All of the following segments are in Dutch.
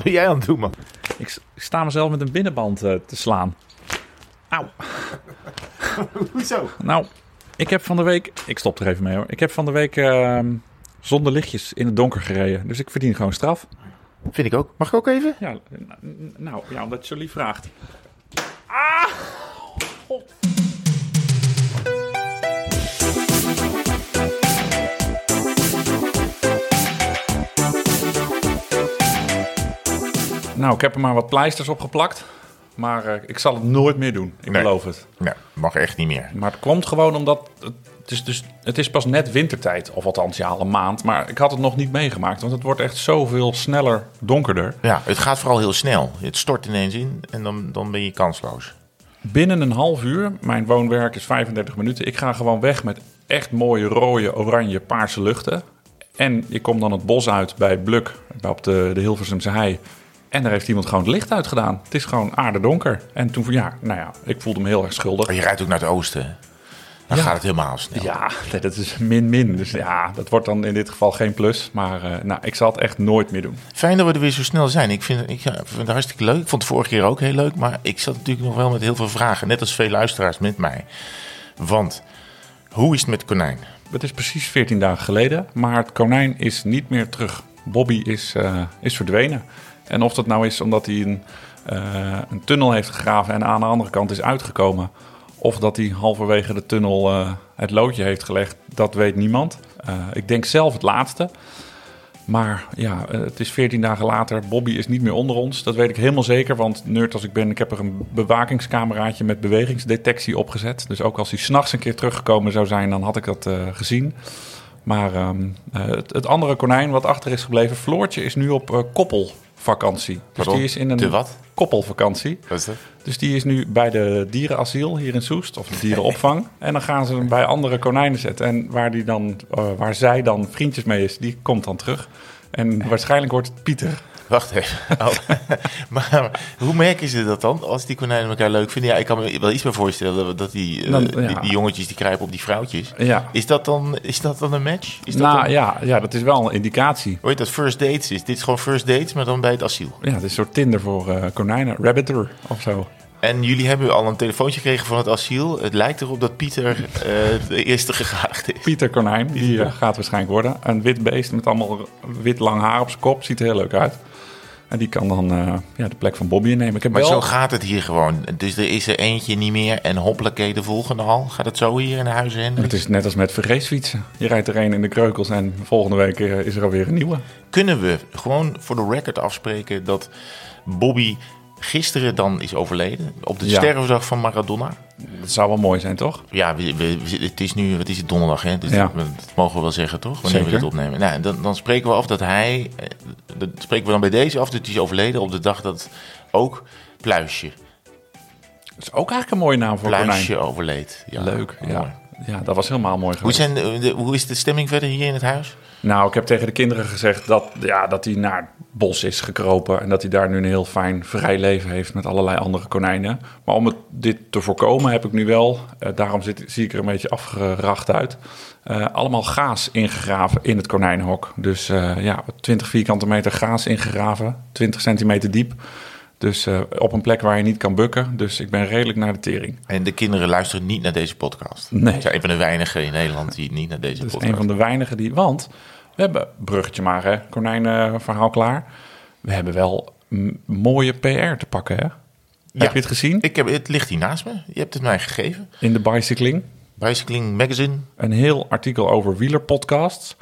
Wat ben jij aan het doen, man? Ik, sta mezelf met een binnenband eh, te slaan. Auw. Hoezo? Nou, ik heb van de week... Ik stop er even mee hoor. Ik heb van de week ehm, zonder lichtjes in het donker gereden. Dus ik verdien gewoon straf. Vind ik ook. Mag ik ook even? Ja, nou, ja, omdat je zo lief vraagt. Nou, ik heb er maar wat pleisters op geplakt. Maar eh, ik zal het nooit meer doen. Ik Nee. beloof het. Nee, mag echt niet meer. Maar het komt gewoon omdat... Het, het is dus, het is pas net wintertijd. Of althans, ja, al een maand. Maar ik had het nog niet meegemaakt. Want het wordt echt zoveel sneller donkerder. Ja, het gaat vooral heel snel. Het stort ineens in en dan, dan ben je kansloos. Binnen een half uur, mijn woonwerk is 35 minuten. Ik ga gewoon weg met echt mooie rode, oranje, paarse luchten. En ik kom dan het bos uit bij Bluk, op de, de Hilversumse hei. En daar heeft iemand gewoon het licht uitgedaan. Het is gewoon aardedonker. En toen, ja, nou ja, ik voelde me heel erg schuldig. Maar je rijdt ook naar het oosten. Dan Ja. gaat het helemaal snel. Ja, nee, dat is min-min. Dus ja, dat wordt dan in dit geval geen plus. Maar eh, nou, ik zal het echt nooit meer doen. Fijn dat we er weer zo snel zijn. Ik vind, ik ja, vind het hartstikke leuk. Ik vond het vorige keer ook heel leuk. Maar ik zat natuurlijk nog wel met heel veel vragen. Net als veel luisteraars met mij. Want, hoe is het met konijn? Het is precies 14 dagen geleden, maar het konijn is niet meer terug. Bobby is, eh, is verdwenen. En of dat nou is omdat hij een, eh, een tunnel heeft gegraven en aan de andere kant is uitgekomen. Of dat hij halverwege de tunnel eh, het loodje heeft gelegd, dat weet niemand. Eh, ik denk zelf het laatste. Maar ja, het is 14 dagen later. Bobby is niet meer onder ons. Dat weet ik helemaal zeker. Want nerd als ik ben, ik heb er een bewakingscameraatje met bewegingsdetectie opgezet. Dus ook als hij s'nachts een keer teruggekomen zou zijn, dan had ik dat gezien. Maar ehm, eh, het, andere konijn wat achter is gebleven, Floortje, is nu op eh, koppelvakantie. Dus die is in een De wat? koppelvakantie. Wat is dat? Dus die is nu bij de dierenasiel hier in Soest, of de dierenopvang. en dan gaan ze hem bij andere konijnen zetten. En waar, die dan, eh, waar zij dan vriendjes mee is, die komt dan terug. En waarschijnlijk wordt het Pieter. Wacht even. Oh. maar hoe merken ze dat dan? Als die konijnen elkaar leuk vinden? Ja, ik kan me wel iets meer voorstellen dat- die, eh, Dan- die, ja. die jongetjes die kruipen op die vrouwtjes. Ja. Is dat dan, is dat dan een match? Is dat Nou dan, ja, ja, dat is wel een indicatie. Hoe heet dat? First dates? Is dit gewoon first dates, maar dan bij het asiel? Ja, het is een soort Tinder voor eh, konijnen. Rabbiter of zo. En jullie hebben al een telefoontje gekregen van het asiel. Het lijkt erop dat Pieter eh, de eerste gegaagd is. Pieter Konijn, die gaat waarschijnlijk worden. Een wit beest met allemaal wit lang haar op zijn kop. Ziet er heel leuk uit. En die kan dan eh, ja, de plek van Bobby innemen. Ik heb Maar wel... zo gaat het hier gewoon. Dus er is er eentje niet meer en hoppakee de volgende al. Gaat het zo hier in de huizen heen? Het is net als met vergeesfietsen. Je rijdt er een in de kreukels en volgende week eh, is er alweer een nieuwe. Kunnen we gewoon voor de record afspreken dat Bobby gisteren dan is overleden? Op de Ja. sterfdag van Maradona? Dat zou wel mooi zijn, toch? Ja, we, we- we- het is nu, wat is het, donderdag, hè? Dus Ja. dat, mogen we wel zeggen, toch? Wanneer we dit opnemen. Nou, dan, dan spreken we af dat hij, eh, dat spreken we dan bij deze af dat hij is overleden op de dag dat ook Pluisje, Dat is ook eigenlijk een mooie naam voor Pluisje konijn. overleed. Ja, Leuk, mooi. ja. Ja, dat was helemaal mooi Hoe, geweest. zijn de, de- hoe is de stemming verder hier in het huis? Nou, ik heb tegen de kinderen gezegd dat, ja, dat hij naar het bos is gekropen. En dat hij daar nu een heel fijn, vrij leven heeft met allerlei andere konijnen. Maar om het, dit te voorkomen heb ik nu wel, eh, daarom zit, zie ik er een beetje afgeracht uit. eh, allemaal gaas ingegraven in het konijnenhok. Dus eh, ja, 20 vierkante meter gaas ingegraven, 20 centimeter diep. Dus eh, op een plek waar je niet kan bukken. Dus ik ben redelijk naar de tering. En de kinderen luisteren niet naar deze podcast. Nee. Ze zijn een van de weinigen in Nederland die niet naar deze is podcast een van de weinigen die. Want we hebben, bruggetje maar, hè, konijnenverhaal klaar. We hebben wel mooie PR te pakken, hè? Heb je het gezien? Ik heb, het ligt hier naast me. Je hebt het mij gegeven. In de Bicycling. Bicycling Magazine. Een heel artikel over wielerpodcasts.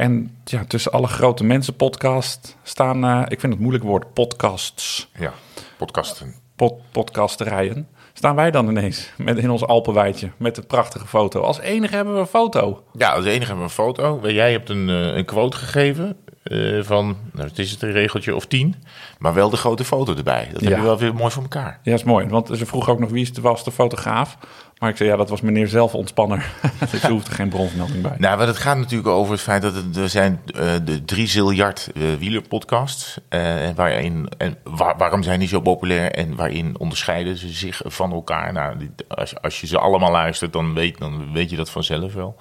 En ja, tussen alle grote mensen podcast staan, eh, ik vind het moeilijk woord, podcasts. Ja, podcasten. Pod, podcasterijen. Staan wij dan ineens met, in ons Alpenweidje met een prachtige foto. Als enige hebben we een foto. Ja, als enige hebben we een foto. Jij hebt een, eh, een quote gegeven eh, van, nou, het is het een regeltje of tien. Maar wel de grote foto erbij. Dat heb Ja. je wel weer mooi voor elkaar. Ja, is mooi. Want ze vroeg ook nog wie de- was de fotograaf. Maar ik zei, ja, dat was meneer zelf ontspanner. dus er hoefde geen bronvermelding bij. Nou, het gaat natuurlijk over het feit dat er zijn eh, de drie ziljard eh wielerpodcasts. en waarin, en waar- waarom zijn die zo populair en waarin onderscheiden ze zich van elkaar? Nou, als, als je ze allemaal luistert, dan weet, dan weet je dat vanzelf wel.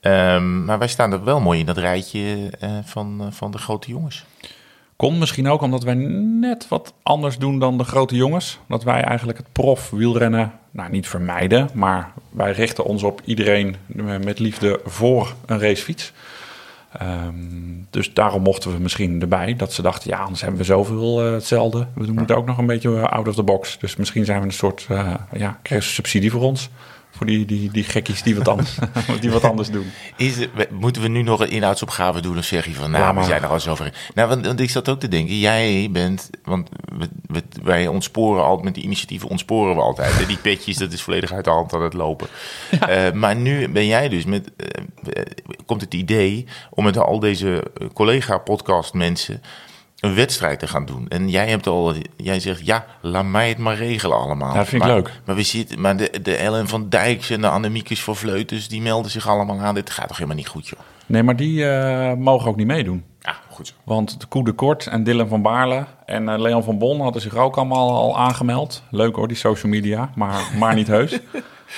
Ehm, maar wij staan er wel mooi in dat rijtje van, van de grote jongens. Komt misschien ook omdat wij net wat anders doen dan de grote jongens. Dat wij eigenlijk het prof wielrennen, nou niet vermijden, maar wij richten ons op iedereen met liefde voor een racefiets. Ehm, dus daarom mochten we misschien erbij. Dat ze dachten, ja, anders hebben we zoveel uh, hetzelfde. We moeten ook nog een beetje out of the box. Dus misschien zijn we een soort, uh, ja, subsidie voor ons voor die, die, die gekkies die wat anders, die wat anders doen. Is moeten we nu nog een inhoudsopgave doen of zeg je van, nou, we zijn er al zover? Nou, want, want, ik zat ook te denken, jij bent, want we, wij ontsporen altijd, met die initiatieven ontsporen we altijd. Die petjes, dat is volledig uit de hand aan het lopen. Uh, maar nu ben jij dus met, uh, komt het idee om met al deze collega-podcast mensen een wedstrijd te gaan doen. En jij hebt al, jij zegt ja, laat mij het maar regelen allemaal. Dat vind ik leuk. Maar we zitten, maar de, de Ellen van Dijks en de Annemiekes voor Vleutens, die melden zich allemaal aan. Dit gaat toch helemaal niet goed, joh. Nee, maar die uh, mogen ook niet meedoen. Ja, goed zo. Want de Koe de Kort en Dylan van Baarle en uh, Leon van Bon hadden zich ook allemaal al aangemeld. Leuk hoor, die social media, maar, maar niet heus.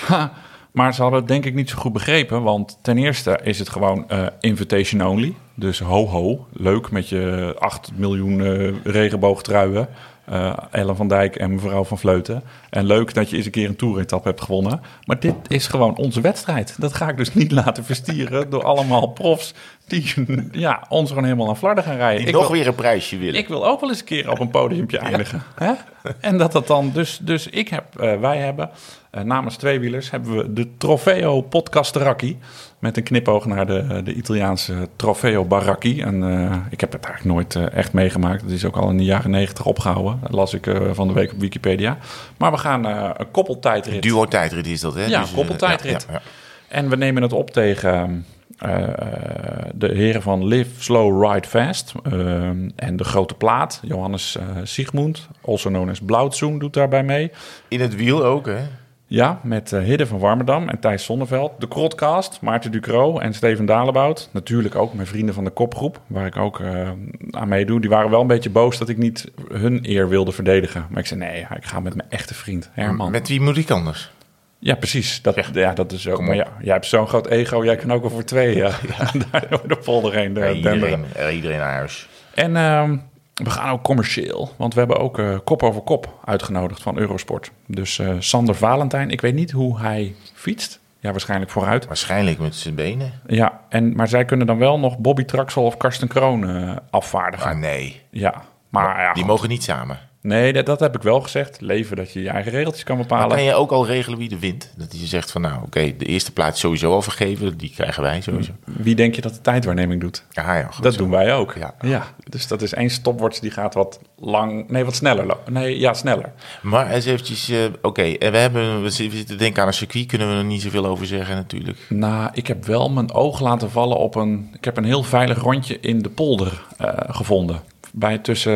Maar ze hadden het denk ik niet zo goed begrepen. Want ten eerste is het gewoon uh, invitation only. Dus ho ho, leuk met je 8 miljoen uh, regenboogtruien. Uh, Ellen van Dijk en mevrouw van Vleuten. En leuk dat je eens een keer een toeretappe hebt gewonnen. Maar dit is gewoon onze wedstrijd. Dat ga ik dus niet laten verstieren door allemaal profs die ja, ons gewoon helemaal aan flarden gaan rijden. Die ik nog wil, weer een prijsje willen. Ik wil ook wel eens een keer op een podiumpje eindigen. Hè? En dat dat dan, dus, dus ik heb, uh, wij hebben, uh, namens Tweewielers, hebben we de Trofeo Podcast Racchi. Met een knipoog naar de, de Italiaanse Trofeo Baracchi. En uh, ik heb het eigenlijk nooit echt meegemaakt. Het is ook al in de jaren negentig opgehouden. Dat las ik van de week op Wikipedia. Maar we gaan een koppeltijdrit. Duo-tijdrit is dat, hè? Ja, dus, koppeltijdrit. Ja, ja, en we nemen het op tegen de heren van Live Slow Ride Fast en de grote plaat, Johannes Sigmund, also known as Blauwtsoen, doet daarbij mee. In het wiel ook, hè? Ja, met Hidde van Warmerdam en Thijs Zonneveld. De Krotcast, Maarten Ducro en Steven Dalebout. Natuurlijk ook mijn vrienden van de kopgroep, waar ik ook aan meedoe. Die waren wel een beetje boos dat ik niet hun eer wilde verdedigen. Maar ik zei, nee, ik ga met mijn echte vriend Herman. Met wie moet ik anders? Ja, precies. Dat, ja. ja dat is ook. Maar ja, jij hebt zo'n groot ego. Jij kan ook voor twee ja. daar door de polder heen ja, iedereen, iedereen naar huis. En uh, we gaan ook commercieel. Want we hebben ook uh, kop over kop uitgenodigd van Eurosport. Dus uh, Sander Valentijn. Ik weet niet hoe hij fietst. Ja, waarschijnlijk vooruit. Waarschijnlijk met zijn benen. Ja, en, maar zij kunnen dan wel nog Bobby Traxel of Karsten Kroon afvaardigen. Ah, nee. Ja, maar... Ja, die mogen niet samen. Nee, dat, dat, heb ik wel gezegd. Leven dat je je eigen regeltjes kan bepalen. Maar kan je ook al regelen wie de wint? Dat je zegt van nou, oké, okay, de eerste plaats sowieso al vergeven. Die krijgen wij sowieso. Wie denk je dat de tijdwaarneming doet? Ja, ja, goed, dat zo. doen wij ook. Ja. ja. Dus dat is één stopwatch die gaat wat lang... Nee, wat sneller. Nee, ja, sneller. Maar eens eventjes... Uh, oké, okay. en we, hebben, we zitten denken aan een circuit. Kunnen we er niet zoveel over zeggen natuurlijk. Nou, ik heb wel mijn oog laten vallen op een... Ik heb een heel veilig rondje in de polder uh, gevonden bij tussen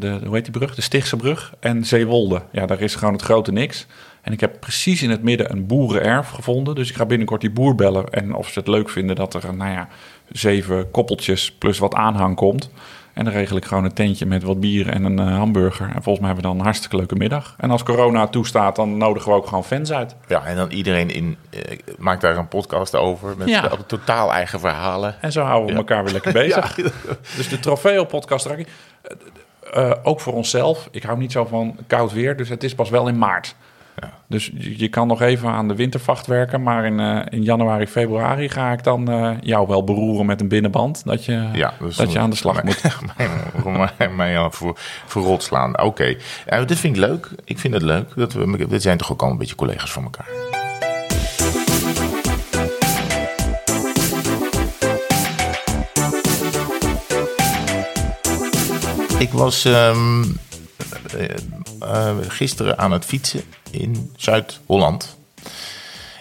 de, hoe heet die brug? De Stichtse brug en Zeewolde. Ja, daar is gewoon het grote niks. En ik heb precies in het midden een boerenerf gevonden. Dus ik ga binnenkort die boer bellen. En of ze het leuk vinden dat er, nou ja, zeven koppeltjes plus wat aanhang komt. En dan regel ik gewoon een tentje met wat bier en een uh, hamburger. En volgens mij hebben we dan een hartstikke leuke middag. En als corona toestaat, dan nodigen we ook gewoon fans uit. Ja, en dan iedereen in, uh, maakt daar een podcast over. Met Ja. totaal eigen verhalen. En zo houden we Ja. elkaar weer lekker bezig. Ja. Dus de Trofeo podcast Rakkie. Eh, eh, ook voor onszelf. Ik hou niet zo van koud weer, dus het is pas wel in maart. Dus je kan nog even aan de wintervacht werken. Maar in, eh, in januari, februari ga ik dan eh, jou wel beroeren met een binnenband. Dat je, Ja, dus dat je aan de slag moet. mij, voor, voor rot slaan. Oké, Ja, dit vind ik leuk. Ik vind het leuk. Dat we, we zijn toch ook al een beetje collega's van elkaar. Ik was ehm, eh, eh, gisteren aan het fietsen in Zuid-Holland.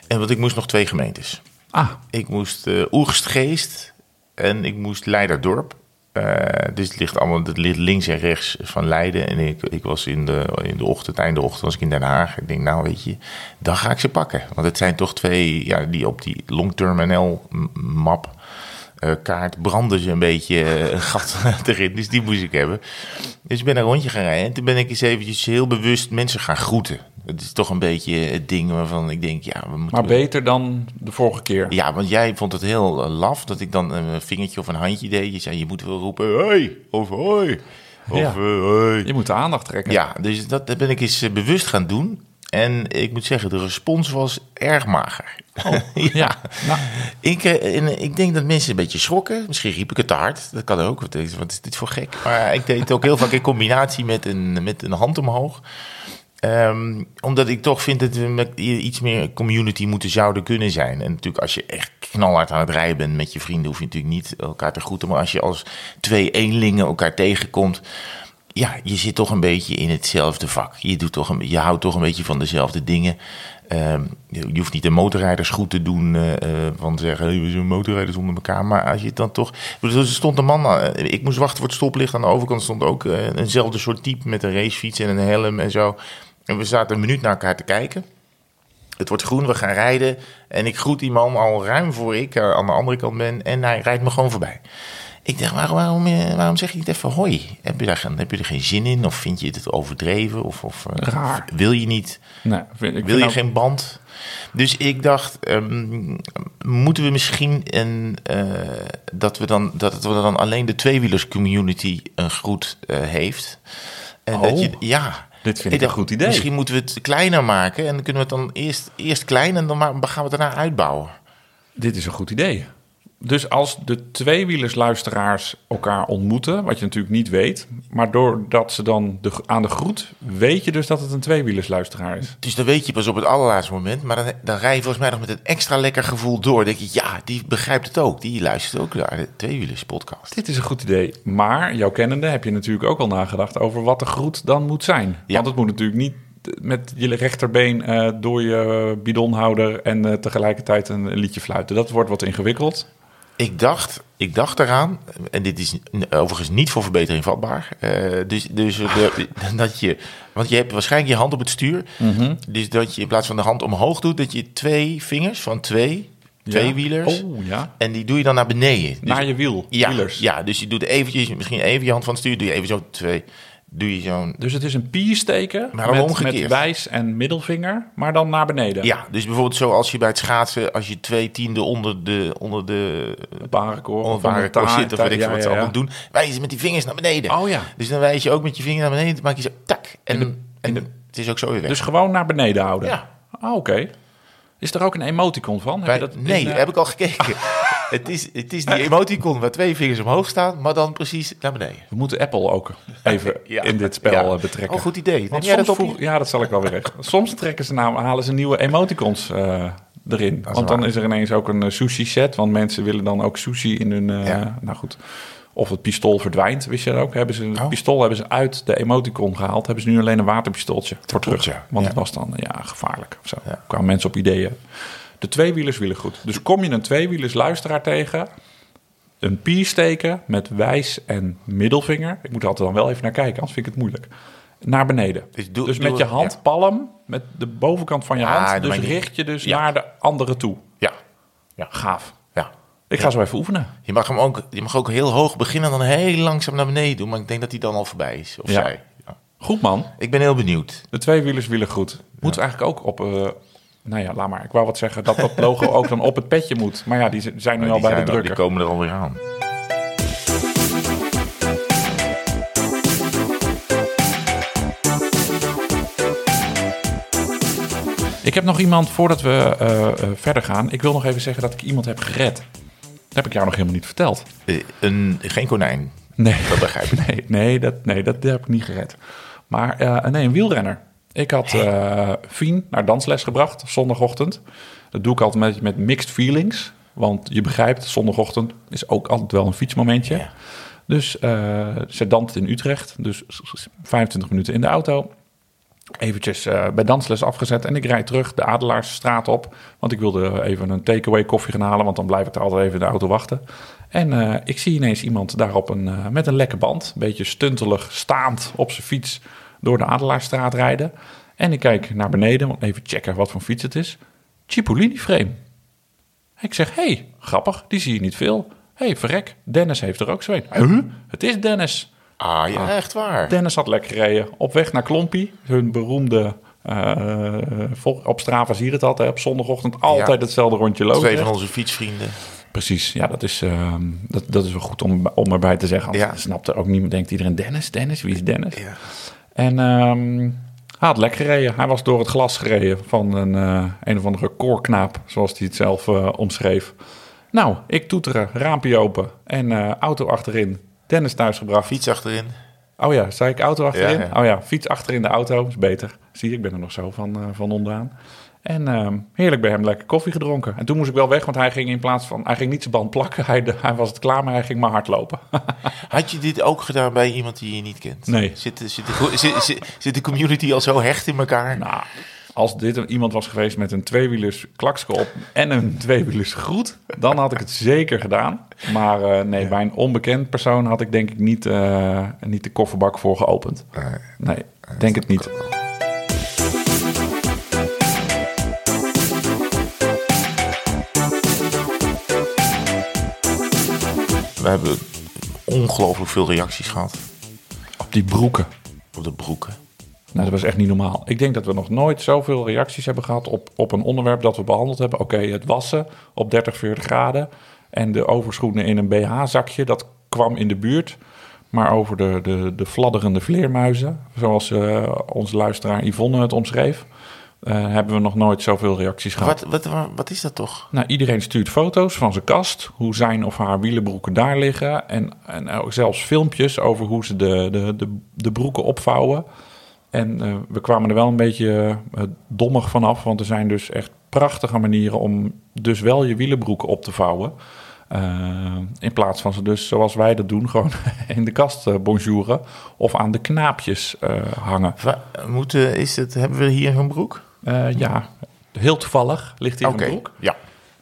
En wat ik moest nog twee gemeentes. Ah, Ik moest eh Oegstgeest en ik moest Leiderdorp. Eh, dus het ligt allemaal het ligt links en rechts van Leiden. En ik, ik was in de, in de ochtend, eind de ochtend, was ik in Den Haag. Ik denk, nou weet je, dan ga ik ze pakken. Want het zijn toch twee ja, die op die long-term NL-map kaart brandde ze een beetje eh, een gat erin. Dus die moest ik hebben. Dus ik ben een rondje gaan rijden. En toen ben ik eens eventjes heel bewust mensen gaan groeten. Het is toch een beetje het ding waarvan ik denk, ja, we moeten... Maar beter dan de vorige keer. Ja, want jij vond het heel eh, laf dat ik dan een vingertje of een handje deed. Je zei, je moet wel roepen, hoi, of hoi. Of Ja. eh, hoi. Je moet de aandacht trekken. Ja, dus dat ben ik eens eh, bewust gaan doen. En ik moet zeggen, de respons was erg mager. Ja. Nou, Ik, eh, en ik denk dat mensen een beetje schrokken. Misschien riep ik het te hard. Dat kan ook. Wat is, wat is dit voor gek? Maar ik deed het ook heel vaak in combinatie met een, met een hand omhoog. Ehm, omdat ik toch vind dat we met iets meer community moeten zouden kunnen zijn. En natuurlijk als je echt knalhard aan het rijden bent met je vrienden... hoef je natuurlijk niet elkaar te groeten. Maar als je als twee eenlingen elkaar tegenkomt... Ja, je zit toch een beetje in hetzelfde vak. Je, doet toch een, je houdt toch een beetje van dezelfde dingen. Ehm, je hoeft niet de motorrijders goed te doen eh, eh, van zeggen, we zijn motorrijders onder elkaar. Maar als je dan toch. Er stond een man, eh, ik moest wachten voor het stoplicht. Aan de overkant stond ook eenzelfde soort type met een racefiets en een helm en zo. En we zaten een minuut naar elkaar te kijken. Het wordt groen, we gaan rijden. En ik groet die man al ruim voor ik aan de andere kant ben. En hij rijdt me gewoon voorbij. Ik dacht, waarom, waarom, eh, waarom zeg je niet even hoi? Heb je, daar, geen- heb je er geen zin in? Of vind je het overdreven? Of, of eh, Raar. wil je niet? nee, vind, ik Wil je ook- geen band? Dus ik dacht, ehm, moeten we misschien een, eh, dat, we dan, dat het dan alleen de tweewielers community een groet heeft? En Oh, dat je, ja. dit vind ik een goed idee. Misschien moeten we het kleiner maken en dan kunnen we het dan eerst, eerst klein en dan gaan we het daarna uitbouwen. Dit is een goed idee. Dus als de tweewielersluisteraars elkaar ontmoeten, wat je natuurlijk niet weet, maar doordat ze dan de, aan de groet, weet je dus dat het een tweewielersluisteraar is. Dus dan weet je pas op het allerlaatste moment. Maar dan, dan rij je volgens mij nog met een extra lekker gevoel door. Dan denk je, ja, die begrijpt het ook. Die luistert ook naar de Tweewielers podcast. Dit is een goed idee. Maar jouw kennende heb je natuurlijk ook al nagedacht over wat de groet dan moet zijn. Ja. Want het moet natuurlijk niet met je rechterbeen eh, door je bidonhouder en eh, tegelijkertijd een liedje fluiten. Dat wordt wat ingewikkeld. Ik dacht, ik dacht eraan, en dit is overigens niet voor verbetering vatbaar. eh, dus dus de- dat je, want je hebt waarschijnlijk je hand op het stuur. Mhm. Dus dat je in plaats van de hand omhoog doet, dat je twee vingers van twee, twee wielers. Oh ja. En die doe je dan naar beneden. Dus, Naar je wiel. ja, wielers. ja, dus je doet eventjes, misschien even je hand van het stuur, doe je even zo twee. Doe je zo'n. Dus het is een Maar dan met, omgekeerd. met wijs en middelvinger, maar dan naar beneden. Ja, dus bijvoorbeeld zoals je bij het schaatsen, als je twee tiende onder de, onder de Barenkoor. onder barenkoor zit, of weet ik ja, wat ze ja, ja. allemaal doen, wijs je met die vingers naar beneden. Oh ja. Dus dan wijs je ook met je vinger naar beneden, dan maak je zo tak. En, en het is ook zo weer weg. Dus gewoon naar beneden houden. Ja. Ah, oké. Is er ook een emoticon van? Heb je dat in, nee, eh, heb ik al gekeken. het, is, het is die emoticon waar twee vingers omhoog staan, maar dan precies naar beneden. We moeten Apple ook even Ja. in dit spel Ja. eh, betrekken. Oh, goed idee. Neem Want jij soms dat ja, dat zal ik wel weer. Soms trekken ze nou, halen ze nieuwe emoticons eh, erin. Want dan waar. is er ineens ook een eh, sushi set. Want mensen willen dan ook sushi in hun... Ja. Nou goed. Of het pistool verdwijnt, wist je dat ook? Hebben ze, het Oh. pistool hebben ze uit de emoticon gehaald. Hebben ze nu alleen een waterpistooltje voor terug. Want het was dan ja, gevaarlijk. Of zo. Kwamen mensen op ideeën. De tweewielers wielen goed. Dus kom je een tweewielers luisteraar tegen... Een piersteken met wijs en middelvinger. Ik moet er altijd dan wel even naar kijken, anders vind ik het moeilijk. Naar beneden. Dus Dus, met doe- je handpalm, met de bovenkant van je Ah, hand. Dus richt je dus Ja. naar de andere toe. Ja. Ja. Gaaf. ja. Ik ga zo even oefenen. Je mag hem ook, je mag ook heel hoog beginnen en dan heel langzaam naar beneden doen. Maar ik denk dat hij dan al voorbij is. Of Ja. zij. Ja. Goed man. Ik ben heel benieuwd. De tweewielers wielen goed. Moeten we eigenlijk ook op... eh, nou ja, laat maar. Ik wou wat zeggen dat dat logo ook dan op het petje moet. Maar ja, die zijn nu al bij de er- drukker. die komen er alweer aan. Ik heb nog iemand, voordat we eh, eh, verder gaan... Ik wil nog even zeggen dat ik iemand heb gered. Dat heb ik jou nog helemaal niet verteld. Eh, een, geen konijn. Nee, Dat begrijp ik. nee, nee, dat, nee dat, dat heb ik niet gered. Maar nee, een wielrenner. Ik had eh Fien naar dansles gebracht, zondagochtend. Dat doe ik altijd met, met mixed feelings. Want je begrijpt, zondagochtend is ook altijd wel een fietsmomentje. Ja. Dus eh, ze danst in Utrecht. Dus 25 minuten in de auto. Eventjes eh, bij dansles afgezet. En ik rijd terug de Adelaarsstraat op. Want ik wilde even een takeaway koffie gaan halen. Want dan blijf ik er altijd even in de auto wachten. En ik zie ineens iemand daar op een, met een lekke band. Een beetje stuntelig staand op zijn fiets door de Adelaarsstraat rijden. En ik kijk naar beneden. Om even checken wat voor fiets het is. Cipollini frame. Ik zeg, hé, hey, grappig, die zie je niet veel. Hé, hey, verrek, Dennis heeft er ook zo een. Huh? Het is Dennis. Ah, ja, echt waar. Dennis had lekker gereden. Op weg naar Klompie, hun beroemde... eh, op Strava zie je het altijd. Op zondagochtend altijd Ja. hetzelfde rondje lopen. Twee van onze fietsvrienden. Precies, ja, dat is, ehm, dat, dat is wel goed om, om erbij te zeggen. Ja. snapt er ook niemand, denkt iedereen Dennis, Dennis, wie is Dennis? Ja. En ehm, hij had lekker gereden. Hij was door het glas gereden van een, eh, een of andere koorknaap, zoals hij het zelf eh, omschreef. Nou, ik toeteren, raampje open en eh, auto achterin. Dennis thuisgebracht. Fiets achterin. Oh ja, zei ik auto achterin? Ja, ja. Oh ja, fiets achterin de auto, is beter. Zie je, ik ben er nog zo van, van onderaan. En ehm, heerlijk bij hem lekker koffie gedronken. En toen moest ik wel weg, want hij ging in plaats van... Hij ging niet zijn band plakken, hij, hij was het klaar, maar hij ging maar hardlopen. Had je dit ook gedaan bij iemand die je niet kent? Nee. Zit, de- zit, de, zit, zit, zit de community al zo hecht in elkaar? nou, als dit iemand was geweest met een tweewielers klakske op en een tweewielers groet... dan had ik het zeker gedaan. Maar eh, nee, bij een onbekend persoon had ik denk ik niet, eh, niet de kofferbak voor geopend. Nee, denk het niet. We hebben ongelooflijk veel reacties gehad Op die broeken. op de broeken. Nou, dat was echt niet normaal. Ik denk dat we nog nooit zoveel reacties hebben gehad op, op een onderwerp dat we behandeld hebben. Oké, het wassen op 30, 40 graden en de overschoenen in een BH-zakje, dat kwam in de buurt. Maar over de, de, de fladderende vleermuizen, zoals eh, onze luisteraar Yvonne het omschreef, eh, hebben we nog nooit zoveel reacties gehad. Wat, wat, wat is dat toch? Nou, iedereen stuurt foto's van zijn kast, hoe zijn of haar wielenbroeken daar liggen. En, en ook zelfs filmpjes over hoe ze de, de, de, de broeken opvouwen. En eh, we kwamen er wel een beetje eh, dommig vanaf, want er zijn dus echt prachtige manieren om dus wel je wielenbroeken op te vouwen. In plaats van ze dus, zoals wij dat doen, gewoon in de kast bonjouren of aan de knaapjes hangen. Wa- moeten, is het, hebben we hier een broek? Eh, ja, heel toevallig ligt hier Oké, een broek. ja.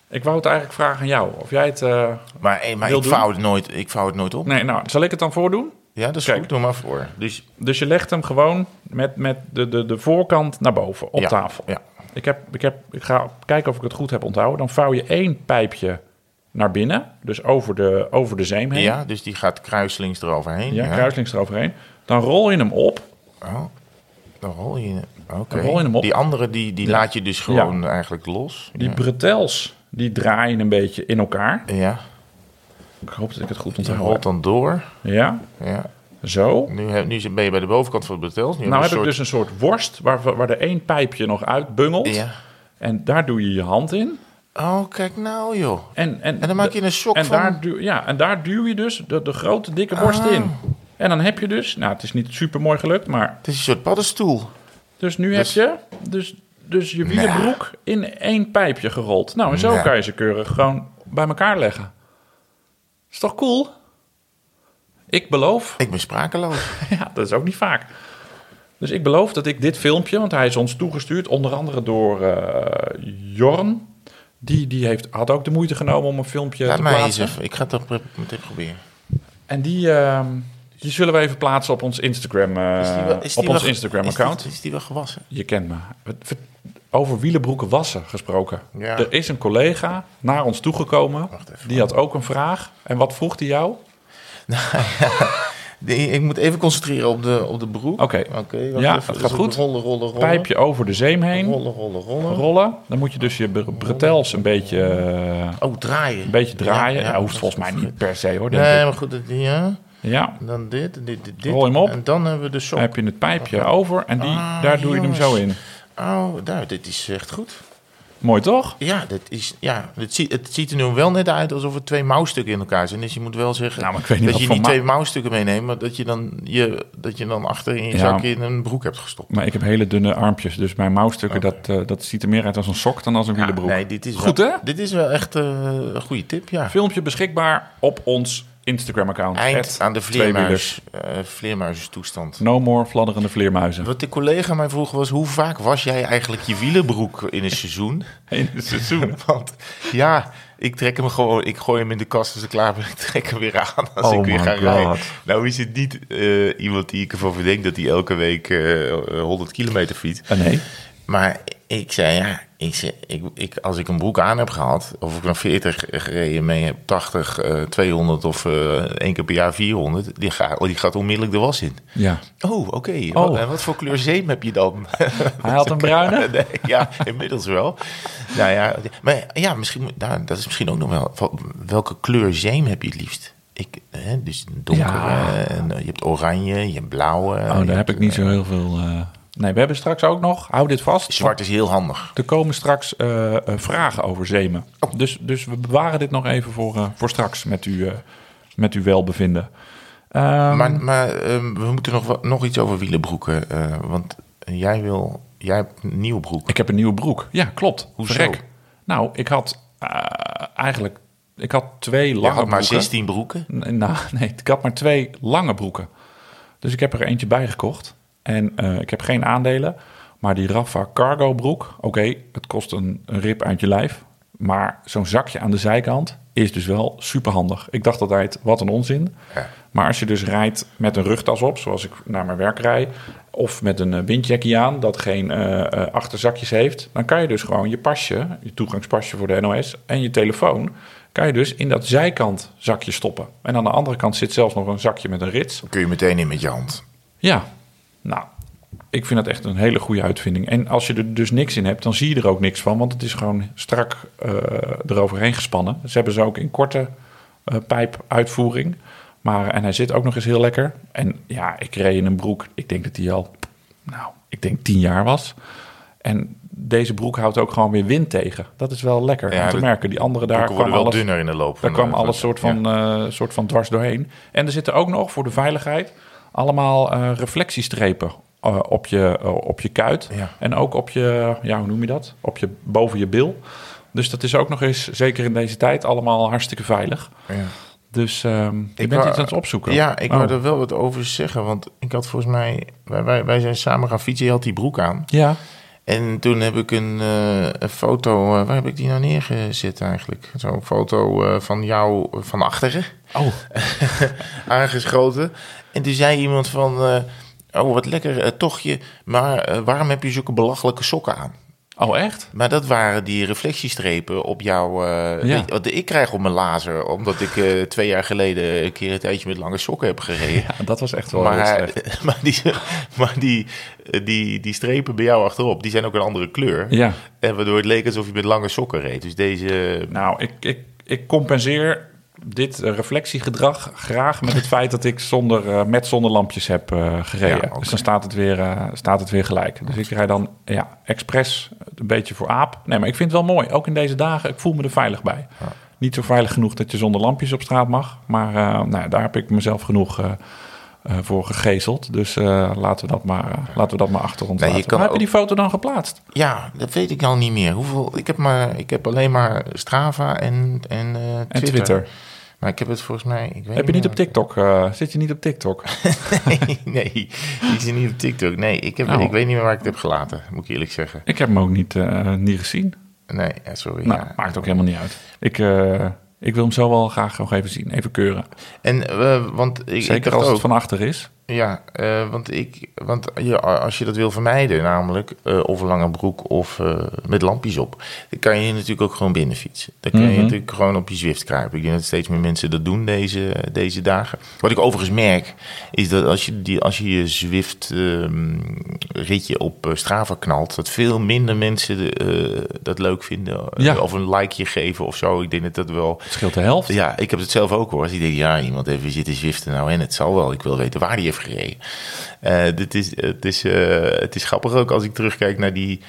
Ik wou het eigenlijk vragen aan jou, of jij het... eh, Maar, hey, maar Wil ik, doen? vouw het nooit, ik vouw het nooit op. Nee, nou, zal ik het dan voordoen? Ja, dat is Kijk. goed. Doe maar voor. Dus, Dus je legt hem gewoon met, met de, de, de voorkant naar boven op ja, tafel. Ja. Ik, heb, ik, heb, ik ga kijken of ik het goed heb onthouden. Dan vouw je één pijpje naar binnen, dus over de, over de zeem heen. ja, dus die gaat kruislings eroverheen. Ja, kruislings eroverheen. Dan rol je hem op. Oh, dan rol je... Oké. Dan rol je hem op. Die andere, die, die Ja. laat je dus gewoon eigenlijk los. Die bretels, die draaien een beetje in elkaar. ja, Ik hoop dat ik het goed onthoud rolt heb. dan door. Ja, Ja. zo. Nu, heb, nu ben je bij de bovenkant van het betels. Nu Nou heb ik dus een soort worst waar, waar er één pijpje nog uitbungelt. Ja. En daar doe je je hand in. Oh, kijk nou joh. En, en, En dan maak je een sok en van... Daar duw, ja, en daar duw je dus de, de grote dikke borst Ah. in. En dan heb je dus, nou het is niet super mooi gelukt, maar Het is een soort paddenstoel. dus nu Dus- heb je dus, dus je wielenbroek in één pijpje gerold. Nou, en zo Nou. kan je ze keurig gewoon bij elkaar leggen. Is toch cool? Ik beloof, Ik ben sprakeloos. ja, dat is ook niet vaak. Dus ik beloof dat ik dit filmpje, want hij is ons toegestuurd, onder andere door eh, Jorn. Die, die heeft, had ook de moeite genomen om een filmpje Laat te mij eens plaatsen. even. Ik ga het toch meteen proberen. En die, ehm, die zullen we even plaatsen op ons Instagram, eh, Is die wel- is die op ons Instagram is die- account. Is die wel gewassen? Je kent me. Over wielenbroeken wassen gesproken. Ja. Er is een collega naar ons toegekomen. Die had ook een vraag. En wat vroeg hij jou? Nee, ik moet even concentreren op de, op de broek. Oké. Ja, even. het gaat Dus goed. Rollen, rollen, rollen. Pijpje over de zeem heen. Rollen, rollen, rollen. Rollen. Dan moet je dus je bre- bretels een beetje, eh, Oh, draaien. een beetje draaien. Ja, Ja, ja. hoeft volgens mij niet per se hoor. Nee, maar goed. dat- Ja. Ja, Dan dit, dit, dit, dit. Rol hem op. En dan hebben we de sok. dan heb je het pijpje over en die, Ah, daar doe je hem zo in. Oh, nou, dit is echt goed. Mooi toch? Ja, dit is, ja het, ziet, het ziet er nu wel net uit alsof er twee mouwstukken in elkaar zijn. Dus je moet wel zeggen Nou, niet dat je niet twee mouwstukken meeneemt, maar dat je dan, je, dat je dan achter in je Ja. zak in een broek hebt gestopt. Maar ik heb hele dunne armpjes, dus mijn mouwstukken, dat, eh, dat ziet er meer uit als een sok dan als een wielenbroek. nee, dit is Goed, wel, hè? Dit is wel echt eh, een goede tip, ja. Filmpje beschikbaar op ons Instagram-account. Eind aan de vleermuis, eh vleermuizenstoestand. No more fladderende vleermuizen. Wat de collega mij vroeg was, hoe vaak was jij eigenlijk je wielenbroek in een seizoen? In het seizoen. Want ja, ik trek hem gewoon, ik gooi hem in de kast als ik klaar ben. Ik trek hem weer aan als Oh ik weer ga God. rijden. Nou is het niet eh, iemand die ik ervan verdenk dat hij elke week eh 100 kilometer fietst. Ah, nee. Maar ik zei, ja, Ik, zeg- ik, ik, als ik een broek aan heb gehad, of ik een 40 gereden mee heb, 80, eh, 200 of eh één keer per jaar 400, die, gaat die gaat onmiddellijk de was in. Ja. Oh, oké. Oh. Wat, en wat voor kleur zeem heb je dan? Hij had een bruine. Nee, ja, inmiddels wel. Nou ja, maar ja, misschien, nou, dat is misschien ook nog wel. Welke kleur zeem heb je het liefst? Ik, hè, dus donker, Ja. en, eh, je hebt oranje, je hebt blauwe. Oh, daar heb ik niet zo eh, heel veel... eh, Nee, we hebben straks ook nog, hou dit vast. Zwart is heel handig. Er komen straks eh, eh, vragen over zeemen. Dus, dus we bewaren dit nog even voor, eh, voor straks met, u, met uw welbevinden. Ehm, Maar, maar ehm, we moeten nog, nog iets over wielenbroeken. want jij wil, jij hebt een nieuwe broek. Ik heb een nieuwe broek. Ja, klopt. Hoezo? Verrek. Nou, ik had eigenlijk... Ik had twee lange had maar broeken. 16 broeken. Nee, Nou, nee, ik had maar twee lange broeken. Dus ik heb er eentje bij gekocht. En eh, ik heb geen aandelen. Maar die Rafa Cargo broek, oké, het kost een, een rip uit je lijf. Maar zo'n zakje aan de zijkant is dus wel super handig. Ik dacht altijd, wat een onzin. Ja. Maar als je dus rijdt met een rugtas op, zoals ik naar mijn werk rijd... of met een eh, windjackie aan, dat geen eh, achterzakjes heeft... dan kan je dus gewoon je pasje, je toegangspasje voor de NOS... en je telefoon, kan je dus in dat zijkant zakje stoppen. En aan de andere kant zit zelfs nog een zakje met een rits. Dan kun je meteen in met je hand. Ja, nou, ik vind dat echt een hele goede uitvinding. En als je er dus niks in hebt, dan zie je er ook niks van... want het is gewoon strak eh, eroverheen gespannen. Ze hebben ze ook in korte eh, pijpuitvoering... Maar, en hij zit ook nog eens heel lekker. En ja, ik reed in een broek. Ik denk dat die al, nou, ik denk tien jaar was. En deze broek houdt ook gewoon weer wind tegen. Dat is wel lekker Ja, om te merken. Die andere daar kwam wel alles, dunner in de loop. daar kwam de- alles soort van, eh, soort van dwars doorheen. En er zitten ook nog voor de veiligheid allemaal eh, reflectiestrepen eh, op, je, eh, op je kuit. Ja. En ook op je, ja, hoe noem je dat? Op je, boven je bil. Dus dat is ook nog eens, zeker in deze tijd, allemaal hartstikke veilig. Ja. Dus ehm je Ik bent wou- iets aan het opzoeken. Ja, ik Oh. wou er wel wat over zeggen. Want ik had volgens mij... Wij, wij, wij zijn samen gaan fietsen. Je had die broek aan. Ja, En toen heb ik een, een foto... waar heb ik die nou neergezet eigenlijk? Zo'n foto van jou van achteren. oh, aangeschoten. En toen zei iemand van... eh, oh, wat lekker eh, tochtje. Maar eh, waarom heb je zulke belachelijke sokken aan? oh echt? Maar dat waren die reflectiestrepen op jouw... eh, Ja. weet ik krijg op mijn lazer. Omdat ik twee jaar geleden een keer een tijdje met lange sokken heb gereden. Ja, dat was echt wel Maar, maar, die, maar die, die, die strepen bij jou achterop, die zijn ook een andere kleur. Ja, En waardoor het leek alsof je met lange sokken reed. Dus deze... nou, ik, ik, ik compenseer dit eh, reflectiegedrag graag met het feit dat ik zonder, eh, met zonnelampjes heb eh, gereden. Ja. Dus dan staat het, weer, staat het weer gelijk. Dus ik rijd dan ja, expres een beetje voor aap. Nee, maar ik vind het wel mooi. Ook in deze dagen, ik voel me er veilig bij. Niet zo veilig genoeg dat je zonder lampjes op straat mag. Maar nou, daar heb ik mezelf genoeg voor gegezeld. Dus eh, laten, we dat maar, eh, laten we dat maar achter ons Nee, laten. Maar heb je die foto dan geplaatst? Ja, dat weet ik al niet meer. Hoeveel, ik, heb maar, ik heb alleen maar Strava en, en, eh, Twitter. En Twitter. Maar ik heb het volgens mij... Ik weet Heb je niet op TikTok? eh, zit je niet op TikTok? nee, nee, die zit niet op TikTok. Nee, ik, heb, Nou. ik weet niet meer waar ik het heb gelaten, moet ik eerlijk zeggen. Ik heb hem ook niet, eh, niet gezien. Nee, sorry. Nou, ja. maakt ook helemaal niet uit. Ik, eh, ik wil hem zo wel graag nog even zien. Even keuren. En, eh, want ik, ik Zeker dacht als ook, het van achter is. Ja, eh, want, ik, want ja, als je dat wil vermijden, namelijk eh, of een lange broek of eh, met lampjes op, dan kan je natuurlijk ook gewoon binnen fietsen. Dan kan je Mhm. natuurlijk gewoon op je Zwift kruipen. Ik denk dat steeds meer mensen dat doen deze, deze dagen. Wat ik overigens merk, is dat als je, die, als je je Zwift ehm, ritje op Strava knalt, dat veel minder mensen dat leuk vinden. Ja. Of een likeje geven of zo. Ik denk dat dat wel... Het scheelt de helft. Ja, ik heb het zelf ook hoor. Als ik denk, ja, iemand even zitten zwiften nou en het zal wel. Ik wil weten waar die heeft gereden. Eh, dit is, het, is, eh, het is grappig ook als ik terugkijk naar die,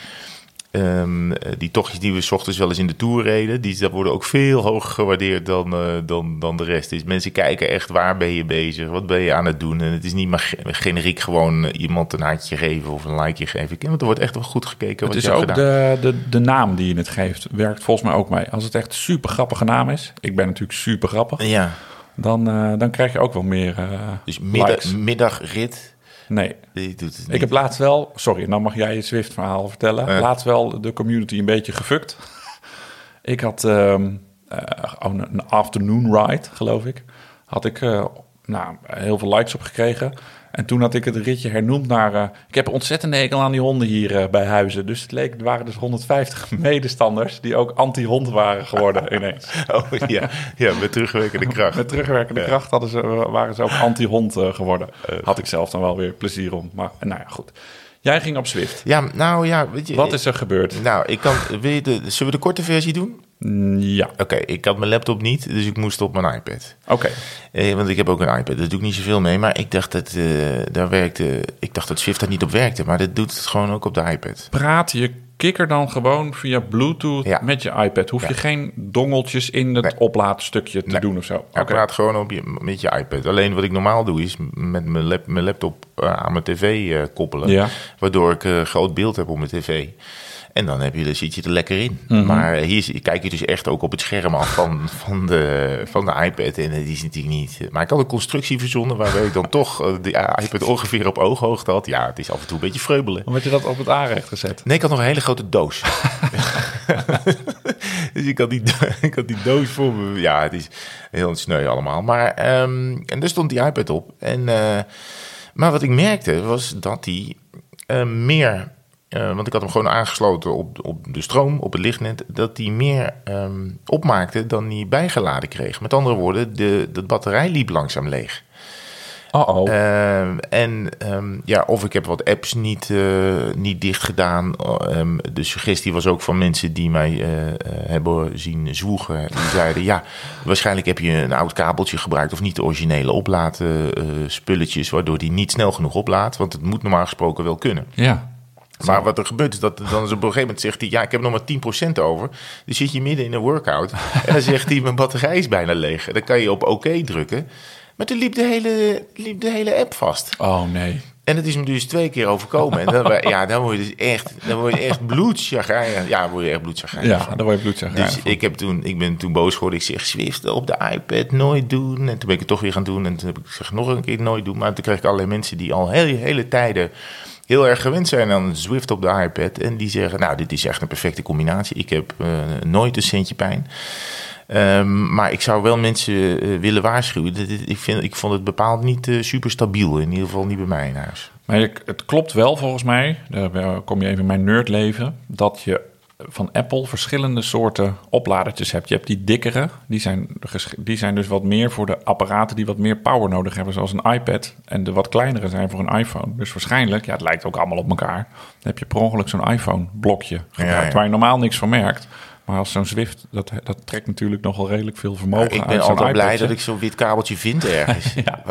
ehm, eh, die tochtjes die we 's ochtends wel eens in de Tour reden. Die dat worden ook veel hoger gewaardeerd dan, eh, dan, dan de rest. Dus mensen kijken echt waar ben je bezig? Wat ben je aan het doen? En het is niet maar ge- generiek gewoon iemand een haartje geven of een likeje geven. Ik- Want er wordt echt wel goed gekeken Het wat is je hebt ook gedaan. de, de, de naam die je het geeft. Werkt volgens mij ook mee. Als het echt een super grappige naam is. Ik ben natuurlijk super grappig. Ja, Dan, eh, dan krijg je ook wel meer eh dus middag, middagrit, Nee, die doet het niet. ik heb laatst wel... Sorry, nou mag jij je Zwift-verhaal vertellen. Laatst wel de community een beetje gefukt. ik had oh, een een afternoon ride, geloof ik. Had ik nou, heel veel likes op gekregen. En toen had ik het ritje hernoemd naar... eh, ik heb ontzettend hekel aan die honden hier eh, bij Huizen. Dus het leek, het waren dus 150 medestanders... die ook anti-hond waren geworden ineens. Oh ja, ja met terugwerkende kracht. Met terugwerkende kracht hadden ze, waren ze ook anti-hond eh, geworden. Had ik zelf dan wel weer plezier om. Maar nou ja, goed. Jij ging op Zwift. Ja, nou ja, weet je... Wat is er gebeurd? Nou, ik kan... Wil je de, zullen we de korte versie doen? Mm, Ja, Oké, ik had mijn laptop niet, dus ik moest op mijn iPad. oké. Eh, want ik heb ook een iPad, daar doe ik niet zoveel mee. Maar ik dacht dat, eh, daar werkte, ik dacht dat Swift daar niet op werkte. Maar dat doet het gewoon ook op de iPad. Praat je kikker dan gewoon via Bluetooth Ja. met je iPad? Hoef je geen dongeltjes in het Nee. oplaadstukje te Nee. doen of zo? Oké. praat gewoon op je, met je iPad. Alleen wat ik normaal doe is met mijn, lap- mijn laptop eh, aan mijn tv eh, koppelen. Ja. Waardoor ik eh, groot beeld heb op mijn tv. En dan, heb je, dan zit je er lekker in. Mhm. Maar hier kijk je dus echt ook op het scherm af van, van, de, van de iPad. En eh, die is natuurlijk niet... Maar ik had een constructie verzonnen waarbij ik dan toch eh, de iPad ongeveer op ooghoogte had. Ja, het is af en toe een beetje vreubelen. Hoe had je dat op het aanrecht gezet? Nee, ik had nog een hele grote doos. dus ik had, die, ik had die doos voor me. Ja, het is heel sneu allemaal. Maar, ehm, en daar stond die iPad op. En, eh, maar wat ik merkte was dat die eh, meer... eh, want ik had hem gewoon aangesloten op, op de stroom, op het lichtnet. Dat die meer ehm, opmaakte dan die bijgeladen kreeg. Met andere woorden, de, de batterij liep langzaam leeg. Oh oh. En ehm, ja, of ik heb wat apps niet, eh, niet dicht gedaan. Ehm, de suggestie was ook van mensen die mij eh, hebben zien zwoegen. Die zeiden, ja, waarschijnlijk heb je een oud kabeltje gebruikt... of niet de originele oplaadspulletjes... waardoor die niet snel genoeg oplaadt. Want het moet normaal gesproken wel kunnen. ja. Maar wat er gebeurt is dat dan is op een gegeven moment zegt hij... ja, ik heb nog maar 10% over. Dus zit je midden in een workout. en dan zegt hij, mijn batterij is bijna leeg. En dan kan je op oké drukken. Maar toen liep de, hele, liep de hele app vast. Oh nee. En het is me dus twee keer overkomen. En dan, ja, dan word je dus echt, dan word je echt bloedchagrijnig. Ja, dan word je echt bloedchagrijnig Ja, daar word je bloedzag. Dus ik, heb toen, ik ben toen boos geworden. Ik zeg, Swift op de iPad nooit doen. En toen ben ik het toch weer gaan doen. En toen heb ik gezegd, nog een keer nooit doen. Maar toen kreeg ik allerlei mensen die al hele, hele tijden heel erg gewend zijn aan Swift op de iPad. En die zeggen, nou, dit is echt een perfecte combinatie. Ik heb eh, nooit een centje pijn. Ehm, maar ik zou wel mensen eh, willen waarschuwen. Ik, vind, ik vond het bepaald niet eh, super stabiel. In ieder geval niet bij mij in huis. Maar het klopt wel volgens mij, daar kom je even in mijn nerdleven, dat je van Apple verschillende soorten opladertjes hebt. Je hebt die dikkere, die zijn, die zijn dus wat meer voor de apparaten die wat meer power nodig hebben, zoals een iPad. En de wat kleinere zijn voor een iPhone. Dus waarschijnlijk, ja, het lijkt ook allemaal op elkaar, dan heb je per ongeluk zo'n iPhone-blokje gebruikt, ja. waar je normaal niks van merkt. Maar als zo'n Zwift, dat, dat trekt natuurlijk nogal redelijk veel vermogen ik ben altijd blij dat ik zo'n wit kabeltje vind ergens. Ja.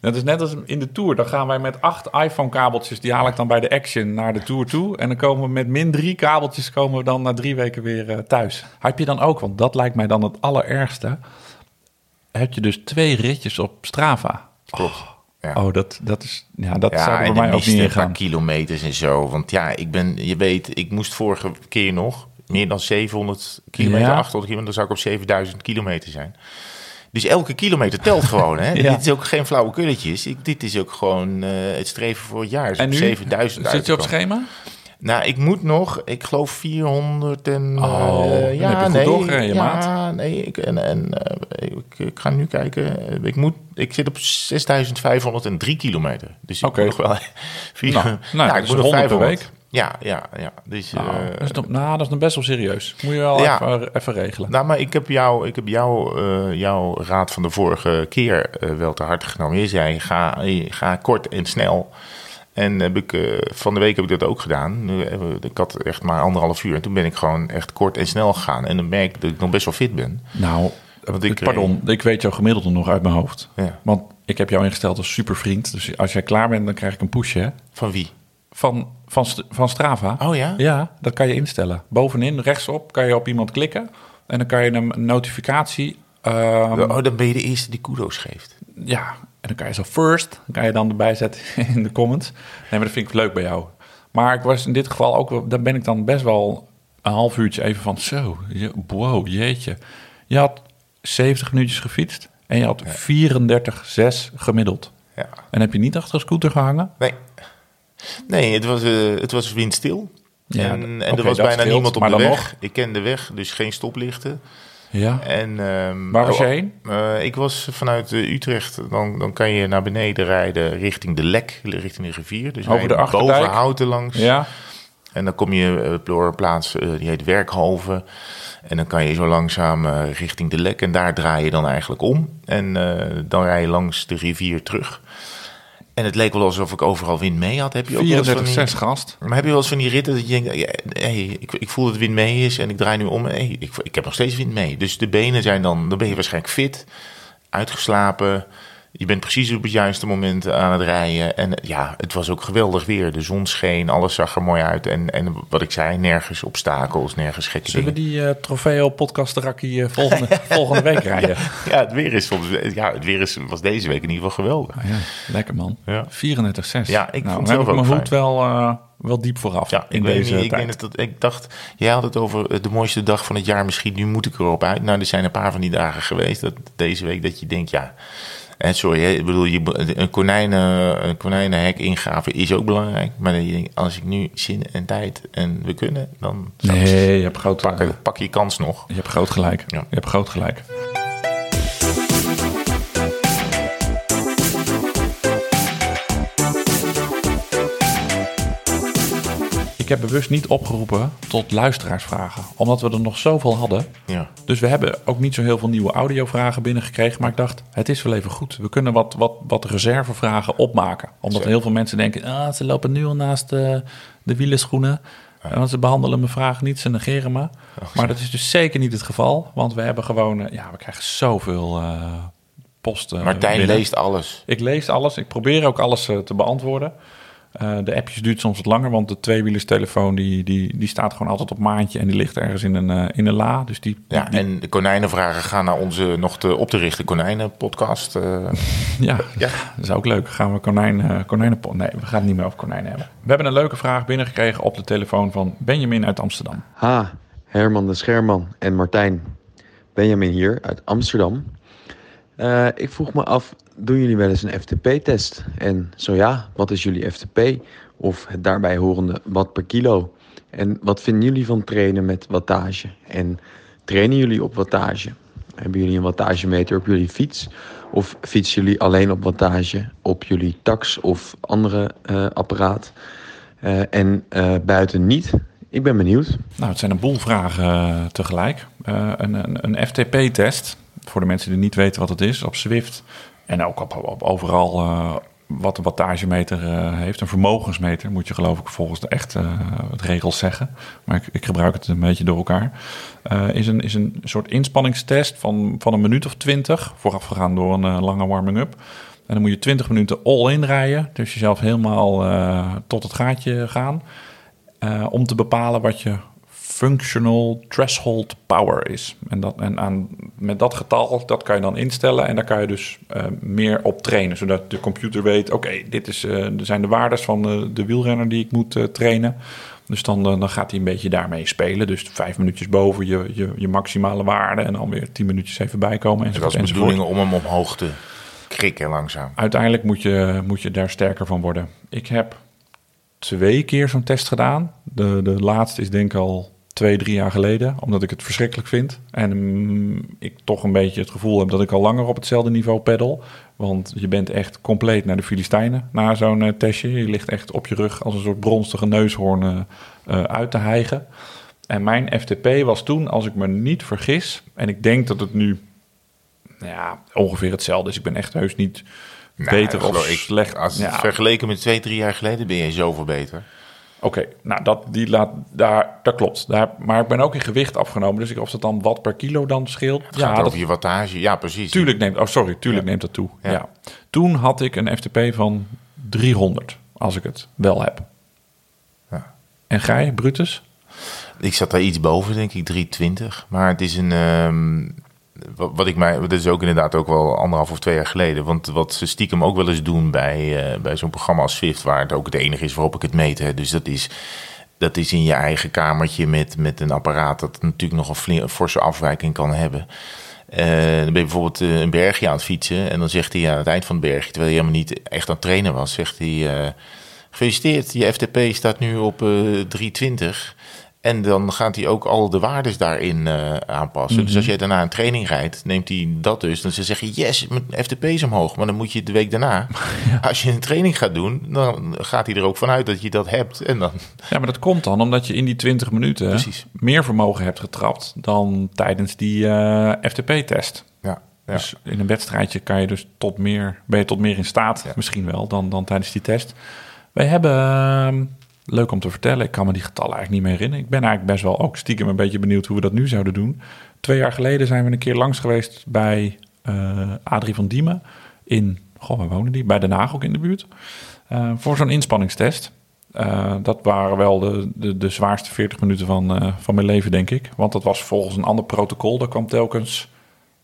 Dat is net als in de Tour. Dan gaan wij met acht iPhone-kabeltjes, die haal ik dan bij de Action naar de Tour toe. En dan komen we met min drie kabeltjes, komen we dan na drie weken weer eh, thuis. Heb je dan ook, want dat lijkt mij dan het allerergste, heb je dus twee ritjes op Strava. Klopt. Ja. Oh, dat, dat is, ja, dat zou Ja, er bij mij ook niet gaan. kilometers en zo. Want ja, ik ben, je weet, ik moest vorige keer nog meer dan 700 kilometer, Ja. 800 kilometer, dan zou ik op 7000 kilometer zijn. Dus elke kilometer telt gewoon, hè? Ja. Dit is ook geen flauwe kulletjes. Ik, dit is ook gewoon eh, het streven voor het jaar. Dus En nu 7000 zit je op schema? Nou, ik moet nog, ik geloof 400 en... Oh, heb je ja, goed nee, ja, maat. nee, ik, en, en, eh, ik, ik ga nu kijken. Ik, moet, ik zit op 6503 kilometer. Dus ik Oké. moet nog wel... Vier, Nou, nou, is 100 per 500. week. Ja, ja, ja. Dus, Nou, eh, dat, is nog, nou, dat is nog best wel serieus. Moet je wel Ja. even, even regelen. nou, maar ik heb, jou, ik heb jou, eh, jouw raad van de vorige keer eh, wel te harte genomen. Je zei, ga, ga kort en snel. En heb ik, eh, van de week heb ik dat ook gedaan. Nu, eh, Ik had echt maar anderhalf uur. En toen ben ik gewoon echt kort en snel gegaan. En dan merk ik dat ik nog best wel fit ben. Nou, Want ik, pardon, ik weet jouw gemiddelde nog uit mijn hoofd. Ja. Want ik heb jou ingesteld als supervriend. Dus als jij klaar bent, dan krijg ik een pushje hè? Van wie? Van, van, van Strava. Oh ja? Ja, dat kan je instellen. Bovenin, rechtsop, kan je op iemand klikken. En dan kan je een notificatie... ehm, Oh, dan ben je de eerste die kudo's geeft. ja, en dan kan je zo first, dan kan je dan erbij zetten in de comments. Nee, maar dat vind ik leuk bij jou. Maar ik was in dit geval ook, daar ben ik dan best wel een half uurtje even van, zo, je- wow, jeetje. Je had 70 minuutjes gefietst en je had 34,6 gemiddeld. Ja. En heb je niet achter een scooter gehangen? Nee. Nee, het was, eh, het was windstil. Ja, en en er was bijna scheelt, niemand op de weg. nog. Ik ken de weg, dus geen stoplichten. Ja. En, ehm, Waar was je oh, heen? eh, ik was vanuit eh, Utrecht. Dan, dan kan je naar beneden rijden richting de Lek, richting de rivier. Dus Over je de Achterdijk? boven Houten langs. Ja. En dan kom je door een plaats, die heet Werkhoven. En dan kan je zo langzaam richting de Lek. En daar draai je dan eigenlijk om. En dan rij je langs de rivier terug. En het leek wel alsof ik overal wind mee had. Heb je ook wel eens van 34 die- 6 gast. maar heb je wel eens van die ritten dat je denkt, hey, ik, ik voel dat wind mee is en ik draai nu om. Hey, ik, ik heb nog steeds wind mee. Dus de benen zijn dan, dan ben je waarschijnlijk fit, uitgeslapen. Je bent precies op het juiste moment aan het rijden. En ja, het was ook geweldig weer. De zon scheen, alles zag er mooi uit. En, en wat ik zei, nergens obstakels, nergens gekke Zullen we dingen. die eh Trofeo podcast Rakkie eh, volgende, volgende week rijden? Ja, het weer is soms, ja, het weer is, was deze week in ieder geval geweldig. Ah ja, lekker man. Ja. 34 6. Ja, ik nou, vond het mijn hoed wel, eh, wel diep vooraf Ja, in ik weet deze niet, ik, tijd. denk dat, ik dacht, jij had het over eh, de mooiste dag van het jaar. Misschien nu moet ik erop uit. Nou, er zijn een paar van die dagen geweest. Dat, deze week dat je denkt, ja... eh, sorry, hè, ik bedoel, je, een, konijnen, een konijnenhek ingraven is ook belangrijk. Maar als ik nu zin en tijd en we kunnen, dan Nee, je hebt groot, pak, pak je kans nog. je hebt groot gelijk. Ja. Je hebt groot gelijk. Ik heb bewust niet opgeroepen tot luisteraarsvragen, omdat we er nog zoveel hadden. Ja. Dus we hebben ook niet zo heel veel nieuwe audiovragen binnengekregen. Maar ik dacht, het is wel even goed. We kunnen wat, wat, wat reservevragen opmaken. Omdat heel veel mensen denken, ah, ze lopen nu al naast de, de wielerschoenen. Want ze behandelen mijn vragen niet, ze negeren me. maar dat is dus zeker niet het geval. Want we hebben gewoon, eh, ja, we krijgen zoveel eh posten. Martijn binnen. leest alles. Ik lees alles. Ik probeer ook alles eh, te beantwoorden. Eh, de appjes duurt soms wat langer, want de tweewielerstelefoon die, die, die staat gewoon altijd op maandje en die ligt ergens in een, eh, in een la. Dus die, Ja, die- en de konijnenvragen gaan naar onze nog te op te richten konijnenpodcast. eh ja, ja. dat is ook leuk. Gaan we konijn, eh konijnen... Nee, we gaan het niet meer over konijnen hebben. We hebben een leuke vraag binnengekregen op de telefoon van Benjamin uit Amsterdam. Ha, Herman de Scherman en Martijn. Benjamin hier uit Amsterdam. Eh, ik vroeg me af, doen jullie wel eens een FTP-test? En zo ja, wat is jullie FTP? Of het daarbij horende watt per kilo? En wat vinden jullie van trainen met wattage? En trainen jullie op wattage? Hebben jullie een wattagemeter op jullie fiets? Of fietsen jullie alleen op wattage op jullie tax of andere eh, apparaat? Eh, en buiten niet? Ik ben benieuwd. Nou, het zijn een boel vragen tegelijk. Een, een, een FTP-test, voor de mensen die niet weten wat het is, op Zwift en ook op, op overal eh, wat een wattagemeter eh, heeft. Een vermogensmeter moet je geloof ik volgens de echte eh, regels zeggen. Maar ik, ik gebruik het een beetje door elkaar. Is, een, is een soort inspanningstest van, van een minuut of twintig, voorafgegaan door een lange warming-up. En dan moet je 20 minuten all-in rijden. Dus jezelf helemaal tot het gaatje gaan. Om te bepalen wat je functional threshold power is. En, dat, en aan, met dat getal, dat kan je dan instellen. En daar kan je dus eh, meer op trainen. Zodat de computer weet, oké, dit is, eh, zijn de waardes van de, de wielrenner die ik moet eh, trainen. Dus dan, dan gaat hij een beetje daarmee spelen. Dus vijf minuutjes boven je, je, je maximale waarde. En dan weer tien minuutjes even bijkomen. En dat Enzovoort, is de enzovoort. bedoeling om hem omhoog te krikken langzaam. Uiteindelijk moet je, moet je daar sterker van worden. Ik heb twee keer zo'n test gedaan. De, de laatste is denk ik al twee, drie jaar geleden. Omdat ik het verschrikkelijk vind. En mm, ik toch een beetje het gevoel heb dat ik al langer op hetzelfde niveau peddel. Want je bent echt compleet naar de Filistijnen na zo'n eh, testje. Je ligt echt op je rug als een soort bronstige neushoorn eh, eh, uit te hijgen. En mijn FTP was toen, als ik me niet vergis... en ik denk dat het nu nou ja, ongeveer hetzelfde is. Ik ben echt heus niet Nou, beter of ik, slecht. Als Ja, vergeleken met twee, drie jaar geleden ben je zoveel beter. Oké, nou dat, die laat, daar, dat klopt. Daar, maar ik ben ook in gewicht afgenomen. Dus ik- of dat dan wat per kilo dan scheelt. Het gaat ja, dat, over je wattage. Ja, precies. tuurlijk neemt, oh sorry, tuurlijk Ja. neemt dat toe. Ja. Ja. Toen had ik een FTP van 300, als ik het wel heb. Ja. En gij, Brutus? Ik zat daar iets boven, denk ik, 320. Maar het is een. ehm, wat, ik mij. Dat is ook inderdaad ook wel anderhalf of twee jaar geleden. Want wat ze stiekem ook wel eens doen bij, eh, bij zo'n programma als Swift, waar het ook het enige is waarop ik het meet. Hè. Dus dat is. Dat is in je eigen kamertje met, met een apparaat dat natuurlijk nog een, forse afwijking kan hebben. Eh, dan ben je bijvoorbeeld eh, een bergje aan het fietsen. En dan zegt hij aan het eind van het bergje, terwijl hij helemaal niet echt aan het trainen was, zegt hij. eh, Gefeliciteerd, je FTP staat nu op eh 320. En dan gaat hij ook al de waardes daarin eh, aanpassen. Dus als Mhm. je daarna een training rijdt, neemt hij dat dus. Dan ze zeggen, yes, mijn FTP is omhoog. Maar dan moet je de week daarna, als je een training gaat doen... dan gaat hij er ook vanuit dat je dat hebt. En dan, Ja, maar dat komt dan omdat je in die 20 minuten Precies. meer vermogen hebt getrapt dan tijdens die eh, FTP-test. ja, ja. Dus in een wedstrijdje kan je dus tot meer, ben je tot meer in staat, Ja. misschien wel, dan, dan tijdens die test. Wij hebben, ehm, leuk om te vertellen, ik kan me die getallen eigenlijk niet meer herinneren. Ik ben eigenlijk best wel ook stiekem een beetje benieuwd hoe we dat nu zouden doen. Twee jaar geleden zijn we een keer langs geweest bij eh, Adrie van Diemen in, goh, waar wonen die? Bij Den Haag ook in de buurt. Eh, voor zo'n inspanningstest. Eh, dat waren wel de, de, de zwaarste 40 minuten van, van mijn leven, denk ik. Want dat was volgens een ander protocol. Daar kwam telkens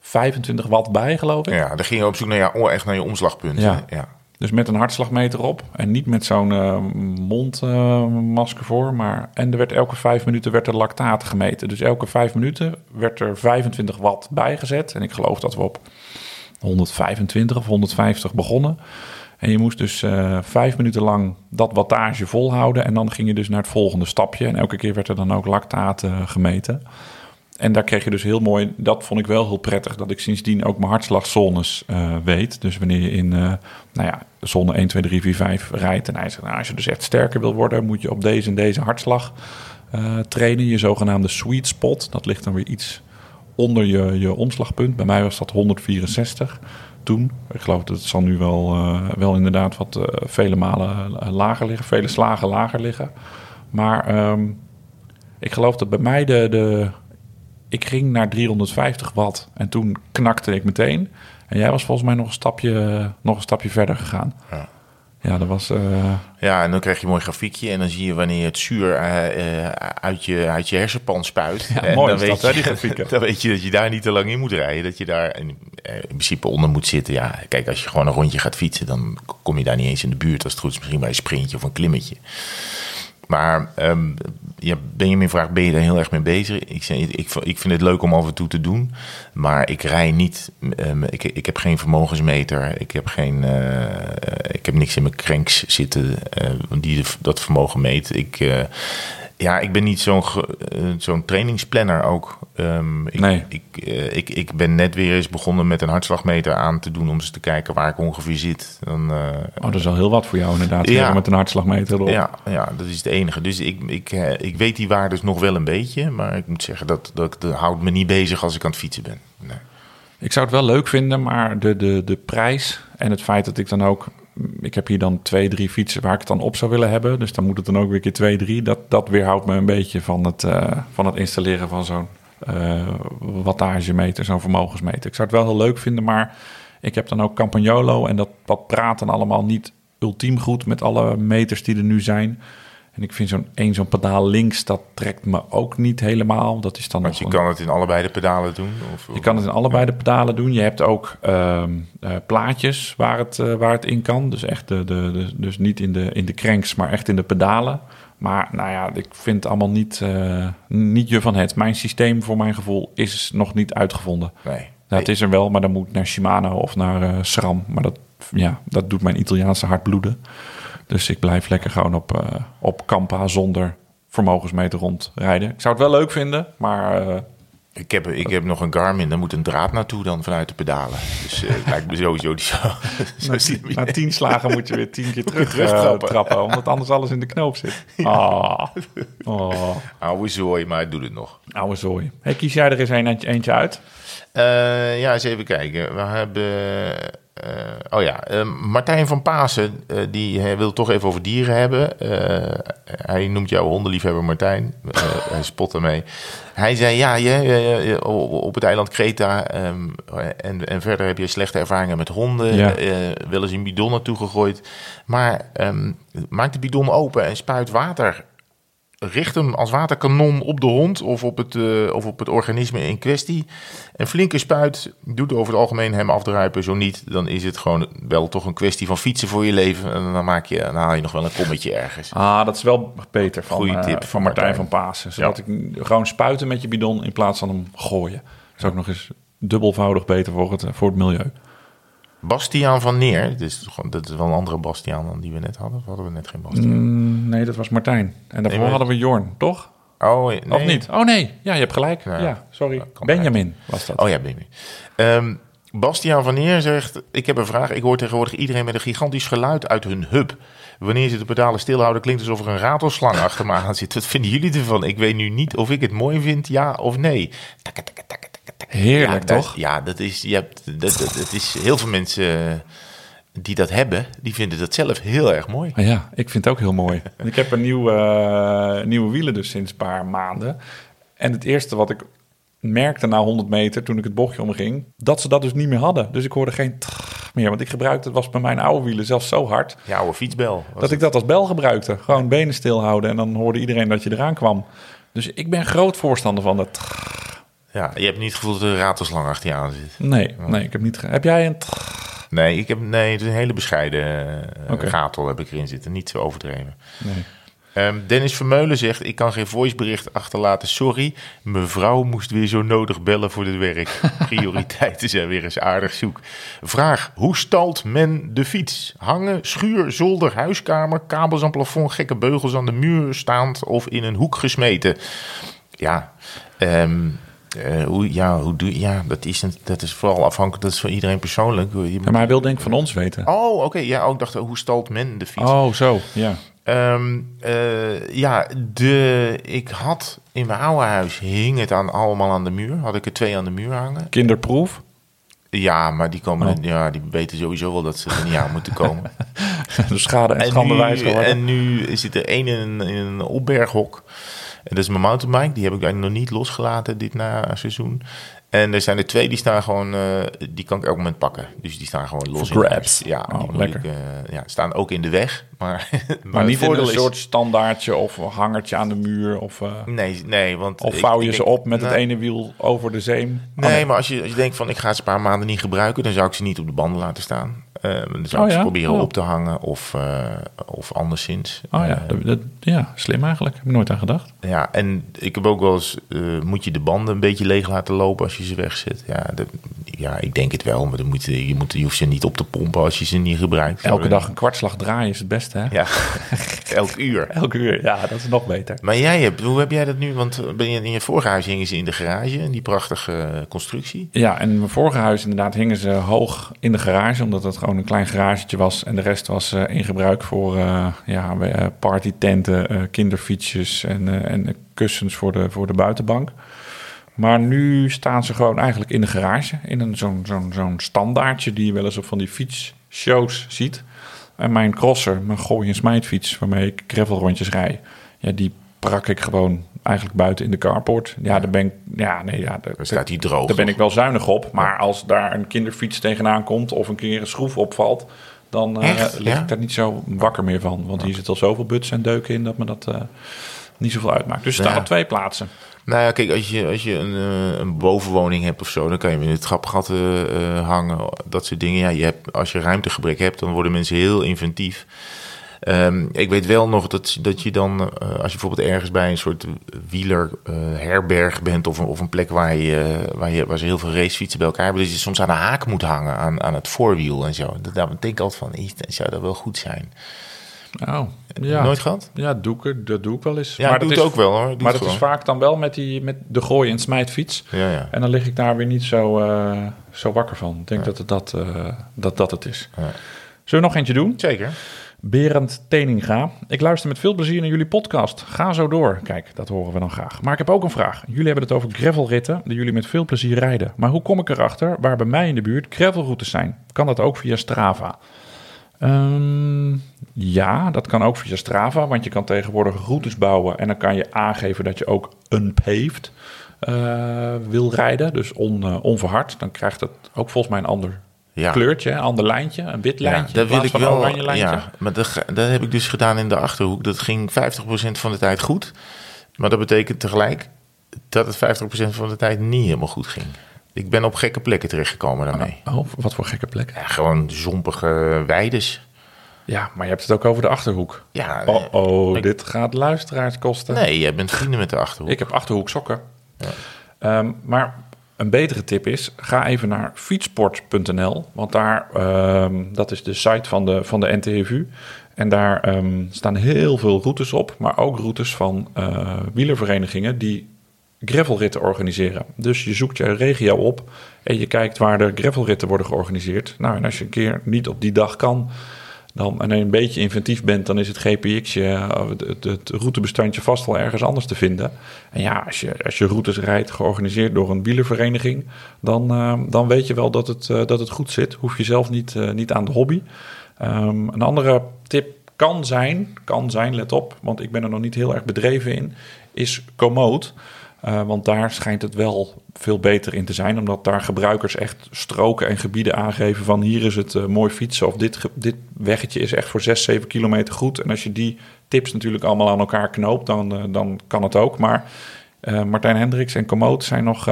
25 watt bij, geloof ik. ja, dan ging je op zoek naar, je, echt naar je omslagpunt. Ja. ja. Dus met een hartslagmeter op. En niet met zo'n eh, mondmasker voor. Maar, en er werd elke vijf minuten werd er lactaat gemeten. Dus elke vijf minuten werd er 25 watt bijgezet. En ik geloof dat we op 125 of 150 begonnen. En je moest dus eh, vijf minuten lang dat wattage volhouden. En dan ging je dus naar het volgende stapje. En elke keer werd er dan ook lactaat eh, gemeten. En daar kreeg je dus heel mooi, dat vond ik wel heel prettig, dat ik sindsdien ook mijn hartslagzones eh, weet. Dus wanneer je in, eh, nou ja, zone 1, 2, 3, 4, 5 rijdt. En hij zegt, nou, als je dus echt sterker wil worden, moet je op deze en deze hartslag eh, trainen. Je zogenaamde sweet spot, dat ligt dan weer iets onder je, je omslagpunt. Bij mij was dat 164 toen. Ik geloof dat het zal nu wel, wel inderdaad wat vele malen lager liggen, vele slagen lager liggen. Maar ehm, ik geloof dat bij mij de, de, ik ging naar 350 watt en toen knakte ik meteen. En jij was volgens mij nog een stapje, nog een stapje verder gegaan. Ja. Ja, dat was. eh, Ja, en dan krijg je een mooi grafiekje en dan zie je wanneer het zuur eh, eh, uit, je, uit je hersenpan spuit. Ja, en mooi dan weet, dat, je, die grafieken. dan weet je dat je daar niet te lang in moet rijden. Dat je daar in, in principe onder moet zitten. Ja, kijk, als je gewoon een rondje gaat fietsen, dan kom je daar niet eens in de buurt. Als het goed is, misschien bij een sprintje of een klimmetje. Maar ehm ja, Benjamin vraagt, ben je daar heel erg mee bezig? Ik, ik, ik vind het leuk om af en toe te doen. Maar ik rij niet, ehm, ik, ik heb geen vermogensmeter. Ik heb, geen, eh, ik heb niks in mijn cranks zitten eh, die dat vermogen meet. Ik, eh, ja, ik ben niet zo'n eh, zo'n trainingsplanner ook. Ehm, ik, Nee. ik, eh, ik, ik ben net weer eens begonnen met een hartslagmeter aan te doen... om eens te kijken waar ik ongeveer zit. Dan, eh, oh, dat is al heel wat voor jou inderdaad. Ja. Met een hartslagmeter erop. ja, ja, dat is het enige. Dus ik, ik, ik weet die waardes nog wel een beetje. Maar ik moet zeggen, dat, dat, dat houdt me niet bezig als ik aan het fietsen ben. Nee. Ik zou het wel leuk vinden, maar de, de, de prijs en het feit dat ik dan ook... Ik heb hier dan twee, drie fietsen waar ik het dan op zou willen hebben. Dus dan moet het dan ook weer keer twee, drie. Dat, dat weerhoudt me een beetje van het, eh, van het installeren van zo'n eh wattagemeter, zo'n vermogensmeter. Ik zou het wel heel leuk vinden, maar ik heb dan ook Campagnolo... en dat, dat praat dan allemaal niet ultiem goed met alle meters die er nu zijn... En ik vind zo'n één zo'n pedaal links, dat trekt me ook niet helemaal. Dat is dan Want je een- kan het in allebei de pedalen doen? Of, je kan het in allebei de pedalen doen. Je hebt ook ehm, eh, plaatjes waar het, eh, waar het in kan. Dus echt de, de, de- dus niet in de, in de cranks, maar echt in de pedalen. Maar nou ja, ik vind het allemaal niet, eh, niet je van het. Mijn systeem voor mijn gevoel is nog niet uitgevonden. Nee. Ja, het is er wel, maar dan moet naar Shimano of naar SRAM. Maar dat, ja, dat doet mijn Italiaanse hart bloeden. Dus ik blijf lekker gewoon op, eh, op Kampa zonder vermogensmeter rondrijden. Ik zou het wel leuk vinden, maar eh, Ik heb, ik heb nog een Garmin, daar moet een draad naartoe dan vanuit de pedalen. Dus eh, het lijkt me sowieso niet zo. Na tien slagen moet je weer tien keer terug, terug eh, trappen. omdat anders alles in de knoop zit. Ah, oh, Oude zooi, maar het doet het nog. oude zooi. Hey, kies jij er eens een, eentje uit? Eh, ja, eens even kijken. We hebben. Eh, oh ja, eh, Martijn van Pasen, eh, die eh, wil toch even over dieren hebben. Hij noemt jou hondenliefhebber Martijn. Hij spot ermee. Hij zei: Ja, je, op het eiland Kreta. ehm, en, en verder heb je slechte ervaringen met honden. Ja. wel eens in bidonnen toegegooid. Maar ehm, maak de bidon open en spuit water richt hem als waterkanon op de hond of op het, eh, of op het organisme in kwestie. Een flinke spuit doet over het algemeen hem afdruipen. Zo niet, dan is het gewoon wel toch een kwestie van fietsen voor je leven. En dan, maak je, dan haal je nog wel een kommetje ergens. Ah, dat is wel beter van, Goeie eh, tip van van Martijn Martijn. van Pasen. Zodat ik gewoon spuiten met je bidon in plaats van hem gooien. Dat is ook nog eens dubbelvoudig beter voor het, voor het milieu. Bastiaan van Neer, dus gewoon, dat is wel een andere Bastiaan dan die we net hadden. Of hadden we net geen Bastiaan? Mm, nee, dat was Martijn. En daarvoor hadden we Jorn, toch? Oh, nee. Of niet? Oh nee, ja, je hebt gelijk. Ja. Ja, sorry. Benjamin was dat. Oh ja, Benjamin. Ehm Bastiaan van Neer zegt, ik heb een vraag. Ik hoor tegenwoordig iedereen met een gigantisch geluid uit hun hub. Wanneer ze de pedalen stilhouden, klinkt het alsof er een ratelslang achter me aan zit. Wat vinden jullie ervan? Ik weet nu niet of ik het mooi vind, ja of nee. Takke, takke. Heerlijk, ja, dat- toch? Ja, dat is, je hebt, dat, dat, dat is heel veel mensen eh, die dat hebben, die vinden dat zelf heel erg mooi. Maar ja, ik vind het ook heel mooi. En ik heb een nieuwe, eh, nieuwe wielen dus sinds een paar maanden. En het eerste wat ik merkte na 100 meter, toen ik het bochtje omging, dat ze dat dus niet meer hadden. Dus ik hoorde geen trrr meer. Want ik gebruikte, het was bij mijn oude wielen zelfs zo hard, Ja, oude fietsbel. dat ik dat als bel gebruikte. Gewoon benen stilhouden en dan hoorde iedereen dat je eraan kwam. Dus ik ben groot voorstander van dat. Ja, je hebt niet het gevoel dat er een ratelslang achter je aan zit. Nee, nee, ik heb niet. Heb jij een? Nee, ik heb, nee, het is een hele bescheiden eh, ratel heb ik erin zitten. Niet zo overdreven. Nee. Ehm, Dennis Vermeulen zegt, ik kan geen voicebericht achterlaten. Sorry, mevrouw moest weer zo nodig bellen voor het werk. Prioriteiten zijn weer eens aardig zoek. Vraag, hoe stalt men de fiets? Hangen, schuur, zolder, huiskamer, kabels aan plafond, gekke beugels aan de muur staand of in een hoek gesmeten? Ja, ehm, eh, hoe, ja, hoe doe, ja dat, is dat is vooral afhankelijk, dat is voor iedereen persoonlijk. Je Ja, maar hij wil denk ik van ons weten. Oh, oké. Ja, ook dacht, hoe stalt men de fiets? Oh, zo. Ja. Ehm, eh, ja, de, ik had in mijn oude huis hing het aan, allemaal aan de muur. Had ik er twee aan de muur hangen. Kinderproef. Ja, maar die, komen, Oh. ja, die weten sowieso wel dat ze er niet aan moeten komen. De schade en schande nu, wijs geworden. en nu zit er één in een opberghok. En dat is mijn mountainbike. Die heb ik eigenlijk nog niet losgelaten dit naseizoen. En er zijn er twee die staan gewoon, eh, die kan ik elk moment pakken. Dus die staan gewoon los For in grabs. huis. Ja, Oh, lekker. Ik, eh, ja, staan ook in de weg. Maar, maar, niet in voordeel een is- soort standaardje of hangertje aan de muur. Of, eh, Nee, nee, want... of vouw je ik ze op met het nee, ene wiel over de zeem. Oh, Nee, maar als je, als je denkt van ik ga ze een paar maanden niet gebruiken, dan zou ik ze niet op de banden laten staan. Dan zou Oh ik ze ja? proberen Oh. op te hangen of, eh, of anderszins. Oh ja, Eh, dat, dat- ja, slim eigenlijk. Heb ik nooit aan gedacht. ja, en ik heb ook wel eens, eh, moet je de banden een beetje leeg laten lopen als je ze wegzet. Ja, dat, ja ik denk het wel, maar dan moet, je, je, moet, je hoeft ze niet op te pompen als je ze niet gebruikt. Elke dag een kwartslag draaien is het beste, hè? Ja, elk uur. Elke uur, ja, dat is nog beter. Maar jij hebt, hoe heb jij dat nu? Want ben je, in je vorige huis hingen ze in de garage, in die prachtige constructie. Ja, en in mijn vorige huis inderdaad hingen ze hoog in de garage, omdat het gewoon een klein garagetje was. En de rest was eh, in gebruik voor eh ja, eh, partytenten, kinderfietsjes en, en kussens voor de, voor de buitenbank. Maar nu staan ze gewoon eigenlijk in de garage, in een zo'n zo'n zo'n standaardje die je wel eens op van die fietsshows ziet. En mijn crosser, mijn gooi- en smijtfiets, waarmee ik gravelrondjes rij, ja, die prak ik gewoon eigenlijk buiten in de carport. Ja, daar ben ik, ja, nee, ja, daar, Dan staat die droog. daar ben ik wel zuinig op. Maar als daar een kinderfiets tegenaan komt of een keer een schroef opvalt, dan eh, Echt? lig Ja? ik daar niet zo wakker meer van. Want hier zit al zoveel buts en deuken in dat me dat eh, niet zoveel uitmaakt. Dus er staan Ja. op twee plaatsen. Nou ja, kijk, als je, als je een, eh, een bovenwoning hebt of zo, dan kan je in het trapgat eh, eh, hangen. Dat soort dingen. Ja, je hebt, als je ruimtegebrek hebt, dan worden mensen heel inventief. Ehm, ik weet wel nog dat, dat je dan, als je bijvoorbeeld ergens bij een soort wielerherberg bent of, een- of een plek waar, je, waar, je, waar ze heel veel racefietsen bij elkaar hebben, dat je soms aan de haak moet hangen, aan, aan het voorwiel en zo. Dat, daar denk ik altijd van, "Is- zou dat wel goed zijn? Oh, ja. Nooit gehad? Ja, doe ik, dat doe ik wel eens. Ja, maar doe dat het is, ook wel hoor. Doe maar het dat is vaak dan wel met, die, met de gooi- en smijtfiets. Ja, ja. En dan lig ik daar weer niet zo, eh, zo wakker van. Ik denk dat, het dat, eh, dat dat het is. Ja. Zullen we nog eentje doen? Zeker. Berend Teninga. Ik luister met veel plezier naar jullie podcast. Ga zo door. Kijk, dat horen we dan graag. Maar ik heb ook een vraag. Jullie hebben het over gravelritten die jullie met veel plezier rijden. Maar hoe kom ik erachter waar bij mij in de buurt gravelroutes zijn? Kan dat ook via Strava? Ehm, ja, dat kan ook via Strava, want je kan tegenwoordig routes bouwen en dan kan je aangeven dat je ook unpaved eh, wil rijden, dus on, eh, onverhard. Dan krijgt het ook volgens mij een ander Ja. kleurtje, een ander lijntje, een wit lijntje. Ja, dat wil ik wel. Ja, maar dat heb ik dus gedaan in de achterhoek. Dat ging 50% van de tijd goed. Maar dat betekent tegelijk dat het 50% van de tijd niet helemaal goed ging. Ik ben op gekke plekken terechtgekomen daarmee. Oh, wat voor gekke plek. Ja, gewoon zompige weides. Ja, maar je hebt het ook over de achterhoek. Ja, Oh, oh, ik- dit gaat luisteraars kosten. nee, jij bent vrienden met de achterhoek. Ik heb achterhoek sokken. Ehm, maar een betere tip is, ga even naar fietsport.nl. Want daar, ehm, dat is de site van de, van de NTFU. En daar ehm, staan heel veel routes op, maar ook routes van uh, wielerverenigingen die gravelritten organiseren. Dus je zoekt je regio op en je kijkt waar de gravelritten worden georganiseerd. Nou, en als je een keer niet op die dag kan, dan, en een beetje inventief bent, dan is het GPX, het, het, routebestandje vast wel ergens anders te vinden. En ja, als je, als je routes rijdt, georganiseerd door een wielervereniging, dan, uh, dan weet je wel dat het, uh, dat het goed zit. Hoef je zelf niet, niet aan de hobby. Um, een andere tip kan zijn, kan zijn, let op, want ik ben er nog niet heel erg bedreven in, is Komoot. Uh, want daar schijnt het wel veel beter in te zijn, omdat daar gebruikers echt stroken en gebieden aangeven van hier is het uh, mooi fietsen of dit, dit weggetje is echt voor 6, 7 kilometer goed. En als je die tips natuurlijk allemaal aan elkaar knoopt, dan, uh, dan kan het ook. Maar Martijn Hendricks en Komoot zijn nog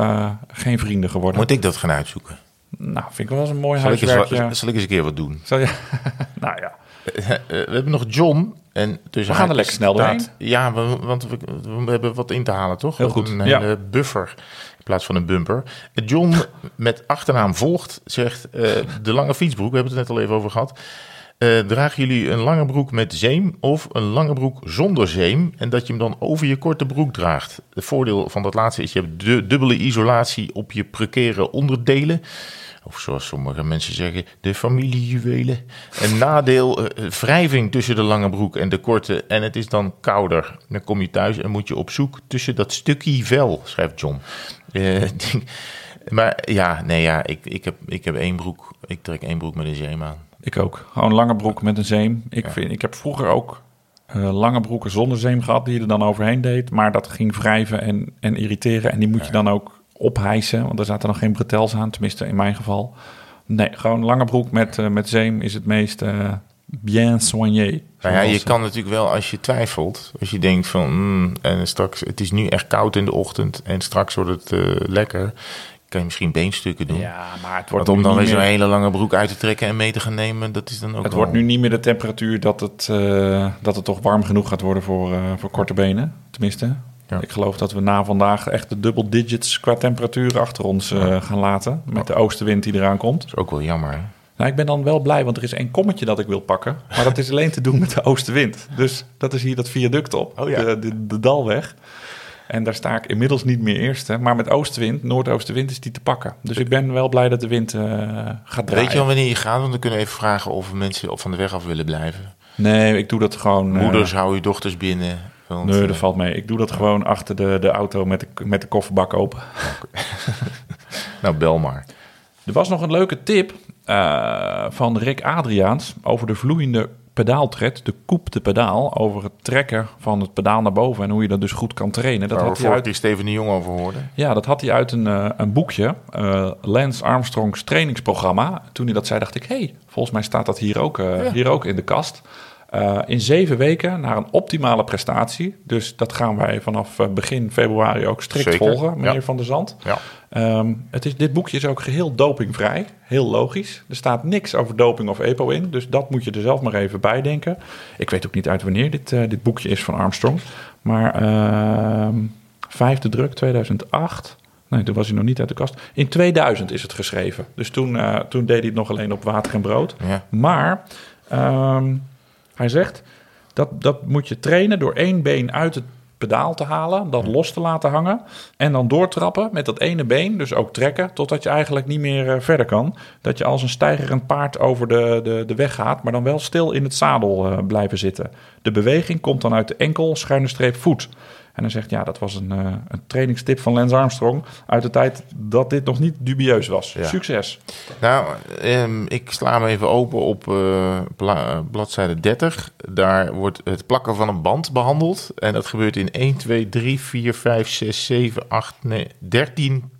geen vrienden geworden. Moet ik dat gaan uitzoeken? Nou, vind ik wel eens een mooi zal huiswerkje. Ik eens, zal ik eens een keer wat doen? Zal je? nou ja. we hebben nog John. En we gaan er lekker snel doorheen. Ja, we, want we, we, hebben wat in te halen, toch? Heel goed. Een buffer in plaats van een bumper. John met achternaam volgt zegt... Uh, de lange fietsbroek, we hebben het net al even over gehad... Uh, dragen jullie een lange broek met zeem of een lange broek zonder zeem en dat je hem dan over je korte broek draagt? Het voordeel van dat laatste is je hebt de dubbele isolatie op je precaire onderdelen. Of zoals sommige mensen zeggen, de familiejuwelen. Een nadeel, uh, wrijving tussen de lange broek en de korte. En het is dan kouder. Dan kom je thuis en moet je op zoek tussen dat stukje vel, schrijft John. Uh, maar ja, nee ja, ik, ik, heb, ik heb één broek. Ik trek één broek met een zeem aan. Ik ook. Gewoon lange broek met een zeem. Ik, ja. vind, ik heb vroeger ook uh, lange broeken zonder zeem gehad, die je er dan overheen deed. Maar dat ging wrijven en, en irriteren. En die moet je dan ook ophijsen, want er zaten nog geen bretels aan, tenminste in mijn geval. Nee, gewoon lange broek met, uh, met zeem is het meest uh, bien soigné. Nou ja, je kan natuurlijk wel als je twijfelt, als je denkt van, mm, en straks, het is nu echt koud in de ochtend en straks wordt het uh, lekker, kan je misschien beenstukken doen. Ja, maar het wordt Want om dan weer meer... zo'n hele lange broek uit te trekken en mee te gaan nemen, dat is dan ook Het wel... wordt nu niet meer de temperatuur dat het, dat het toch warm genoeg gaat worden voor, voor korte benen, tenminste. Ja. Ik geloof dat we na vandaag echt de double digits qua temperatuur achter ons uh, ja. gaan laten. Met de oostenwind die eraan komt. Dat is ook wel jammer. Hè? Nou, ik ben dan wel blij, want er is één kommetje dat ik wil pakken. Maar dat is alleen te doen met de oostenwind. Dus dat is hier dat viaduct op, oh, ja. de, de, de, Dalweg. En daar sta ik inmiddels niet meer eerste. Maar met oostenwind, noordoostenwind, is die te pakken. Dus ik ben wel blij dat de wind uh, gaat draaien. Weet je al wanneer je gaat? Want dan kunnen we even vragen of mensen van de weg af willen blijven. Nee, ik doe dat gewoon... Moeders, uh, hou je dochters binnen. Want, nee, dat valt mee. Ik doe dat gewoon achter de, de auto met de, met de kofferbak open. Okay. nou, bel maar. Er was nog een leuke tip uh, van Rick Adriaans over de vloeiende pedaaltred, de koep de pedaal, over het trekken van het pedaal naar boven en hoe je dat dus goed kan trainen. Dat had hij uit... die Steven de Jong over hoorde. Ja, dat had hij uit een, uh, een boekje, uh, Lance Armstrongs trainingsprogramma. Toen hij dat zei, dacht ik, hé, hey, volgens mij staat dat hier ook, uh, ja. hier ook in de kast. Uh, in zeven weken naar een optimale prestatie. Dus dat gaan wij vanaf uh, begin februari ook strikt Zeker. volgen, meneer Ja. Van der Zand. Ja. Um, het is, dit boekje is ook geheel dopingvrij. Heel logisch. Er staat niks over doping of EPO in. Dus dat moet je er zelf maar even bij denken. Ik weet ook niet uit wanneer dit, uh, dit boekje is van Armstrong. Maar uh, vijfde druk 2008. Nee, toen was hij nog niet uit de kast. In 2000 is het geschreven. Dus toen, uh, toen deed hij het nog alleen op water en brood. Ja. Maar um, hij zegt dat, dat moet je trainen door één been uit het pedaal te halen, dat los te laten hangen en dan doortrappen met dat ene been, dus ook trekken, totdat je eigenlijk niet meer uh, verder kan. Dat je als een stijgerend paard over de, de, de weg gaat, maar dan wel stil in het zadel uh, blijven zitten. De beweging komt dan uit de enkel, schuine streep, voet. En hij zegt, ja, dat was een, uh, een trainingstip van Lance Armstrong uit de tijd dat dit nog niet dubieus was. Ja. Succes. Nou, um, ik sla hem even open op uh, bladzijde 30. Daar wordt het plakken van een band behandeld. En dat gebeurt in 1, 2, 3, 4, 5, 6, 7, 8, 9, 13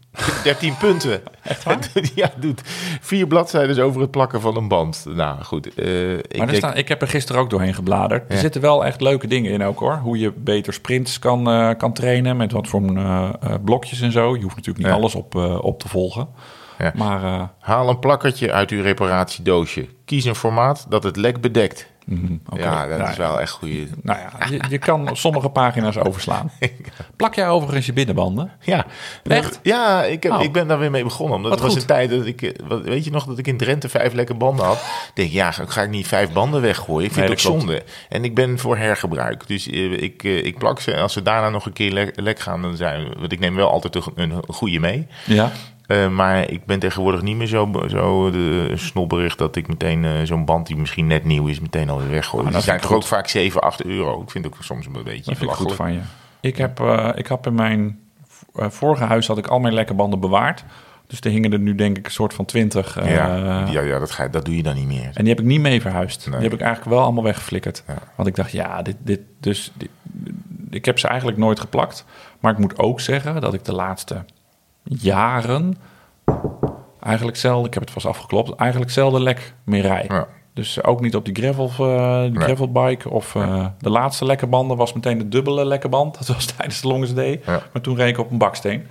13 punten. Echt waar? ja, doet vier bladzijden over het plakken van een band. Nou, goed. Uh, ik, maar denk... staan, ik heb er gisteren ook doorheen gebladerd. Ja. Er zitten wel echt leuke dingen in ook, hoor. Hoe je beter sprints kan, uh, kan trainen met wat voor uh, blokjes en zo. Je hoeft natuurlijk niet ja. alles op, op te volgen. Ja. Maar, Haal een plakkertje uit uw reparatiedoosje. Kies een formaat dat het lek bedekt. Mhm. Ja, dat Nou is wel echt goede. Nou ja, je, je kan sommige pagina's overslaan. Plak jij overigens je binnenbanden? Ja, Echt? Ja, ik, heb, Oh. ik ben daar weer mee begonnen. Omdat het was goed. een tijd dat ik... eh, wat- Weet je nog dat ik in Drenthe vijf lekke banden had? Ik denk, ja, ga ga ik niet vijf banden weggooien? Ik vind Nee, het ook zonde. En ik ben voor hergebruik. Dus eh, ik, eh, ik plak ze. En als ze daarna nog een keer lek, lek gaan, dan zijn. Want ik neem wel altijd een, een goede mee. Ja. Eh, maar ik ben tegenwoordig niet meer zo, zo de snobberig dat ik meteen eh, zo'n band die misschien net nieuw is, meteen alweer weggooi. Ah, die zijn toch ook vaak 7, 8 euro. Ik vind het ook soms een beetje Dat vind ik goed van je. Ik heb, eh, ik heb in mijn eh, vorige huis had ik al mijn lekke banden bewaard. Dus er hingen er nu denk ik een soort van twintig. eh, Ja, ja, ja dat, ga, dat doe je dan niet meer. En die heb ik niet mee verhuisd. Nee. Die heb ik eigenlijk wel allemaal weggeflikkerd. Ja. Want ik dacht, ja, dit, dit, dus, dit- ik heb ze eigenlijk nooit geplakt. Maar ik moet ook zeggen dat ik de laatste jaren eigenlijk zelden, ik heb het vast afgeklopt, eigenlijk zelden lek meer rij. Ja. Dus ook niet op die, gravel, eh, die Nee. gravelbike. Of eh, de laatste lekke banden was meteen de dubbele lekke band. Dat was tijdens de Longest Day. Ja. Maar toen reed ik op een baksteen.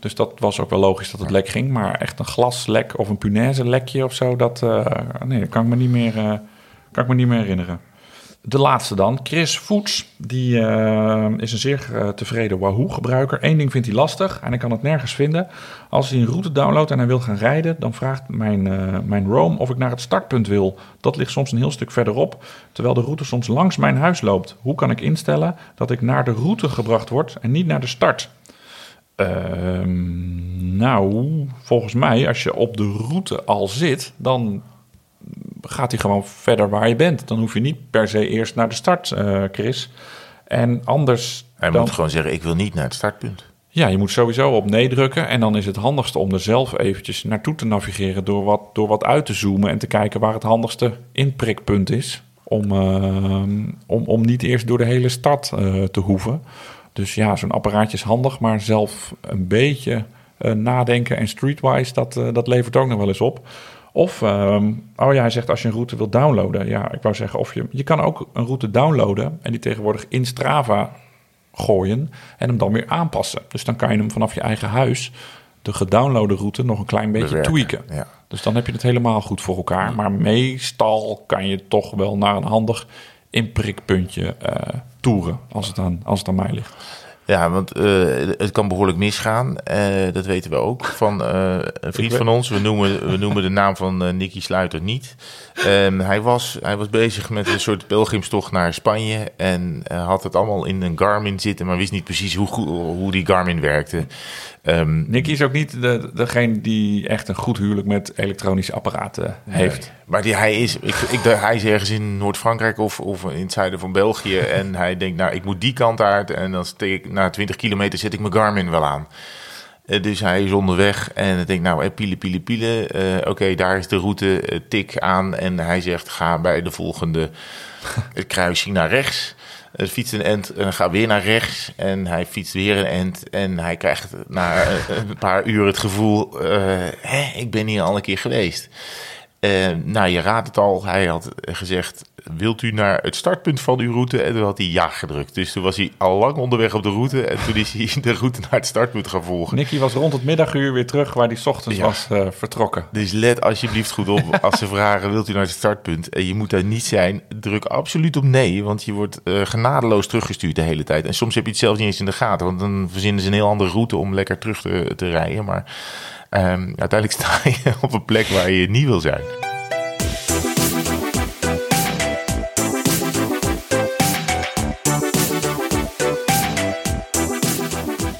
Dus dat was ook wel logisch dat het lek ging. Maar echt een glaslek of een punaise lekje of zo, dat, eh, nee, dat kan ik me niet meer, kan ik me niet meer herinneren. De laatste dan, Chris Voets. Die eh, is een zeer eh, tevreden Wahoo-gebruiker. Eén ding vindt hij lastig en hij kan het nergens vinden. Als hij een route downloadt en hij wil gaan rijden... dan vraagt mijn, eh, mijn Roam of ik naar het startpunt wil. Dat ligt soms een heel stuk verderop... terwijl de route soms langs mijn huis loopt. Hoe kan ik instellen dat ik naar de route gebracht word en niet naar de start? Ehm, nou, volgens mij, als je op de route al zit... dan gaat hij gewoon verder waar je bent. Dan hoef je niet per se eerst naar de start, eh, Chris. En anders Hij dan, moet gewoon zeggen, ik wil niet naar het startpunt. ja, je moet sowieso op nee drukken. En dan is het handigste om er zelf eventjes naartoe te navigeren... door wat, door wat uit te zoomen en te kijken waar het handigste inprikpunt is. Om, ehm, om, om niet eerst door de hele stad eh, te hoeven. Dus ja, zo'n apparaatje is handig, maar zelf een beetje eh, nadenken en streetwise, dat, eh, dat levert ook nog wel eens op. Of, ehm, oh ja, hij zegt als je een route wilt downloaden. Ja, ik wou zeggen, of je, je kan ook een route downloaden en die tegenwoordig in Strava gooien en hem dan weer aanpassen. Dus dan kan je hem vanaf je eigen huis, de gedownloade route, nog een klein beetje Bewerken, tweaken. ja. Dus dan heb je het helemaal goed voor elkaar. Maar meestal kan je toch wel naar een handig inprikpuntje eh toeren, als het, aan, als het aan mij ligt. Ja, want eh, het kan behoorlijk misgaan. Eh, dat weten we ook van eh, een vriend van ons. We noemen, we noemen de naam van Nicky Sluiter niet. Ehm, hij, was, hij was bezig met een soort pelgrimstocht naar Spanje. En eh, had het allemaal in een Garmin zitten, maar wist niet precies hoe, hoe die Garmin werkte. Ehm, Nicky is ook niet de, degene die echt een goed huwelijk met elektronische apparaten heeft. Maar die, hij, is, ik, ik, hij is ergens in Noord-Frankrijk of, of in het zuiden van België. En hij denkt, nou, ik moet die kant uit. En dan steek ik, na 20 kilometer zet ik mijn Garmin wel aan. Eh, dus hij is onderweg en ik denk, nou, eh, pielen, pielen, pielen. Eh, Oké, daar is de route, tik aan. En hij zegt, ga bij de volgende kruising naar rechts. Het fietst een end en ga weer naar rechts. En hij fietst weer een end. En hij krijgt na een paar uur het gevoel... hè, ik ben hier al een keer geweest. Eh, nou, je raadt het al. Hij had gezegd, wilt u naar het startpunt van uw route? En toen had hij ja gedrukt. Dus toen was hij al lang onderweg op de route. En toen is hij de route naar het startpunt gaan volgen. Nicky was rond het middaguur weer terug waar hij 's ochtends Ja. was eh, vertrokken. Dus let alsjeblieft goed op als ze vragen: wilt u naar het startpunt? En je moet daar niet zijn. Druk absoluut op nee, want je wordt eh, genadeloos teruggestuurd de hele tijd. En soms heb je het zelfs niet eens in de gaten, want dan verzinnen ze een heel andere route om lekker terug te, te rijden. Maar ehm, uiteindelijk sta je op een plek waar je niet wil zijn.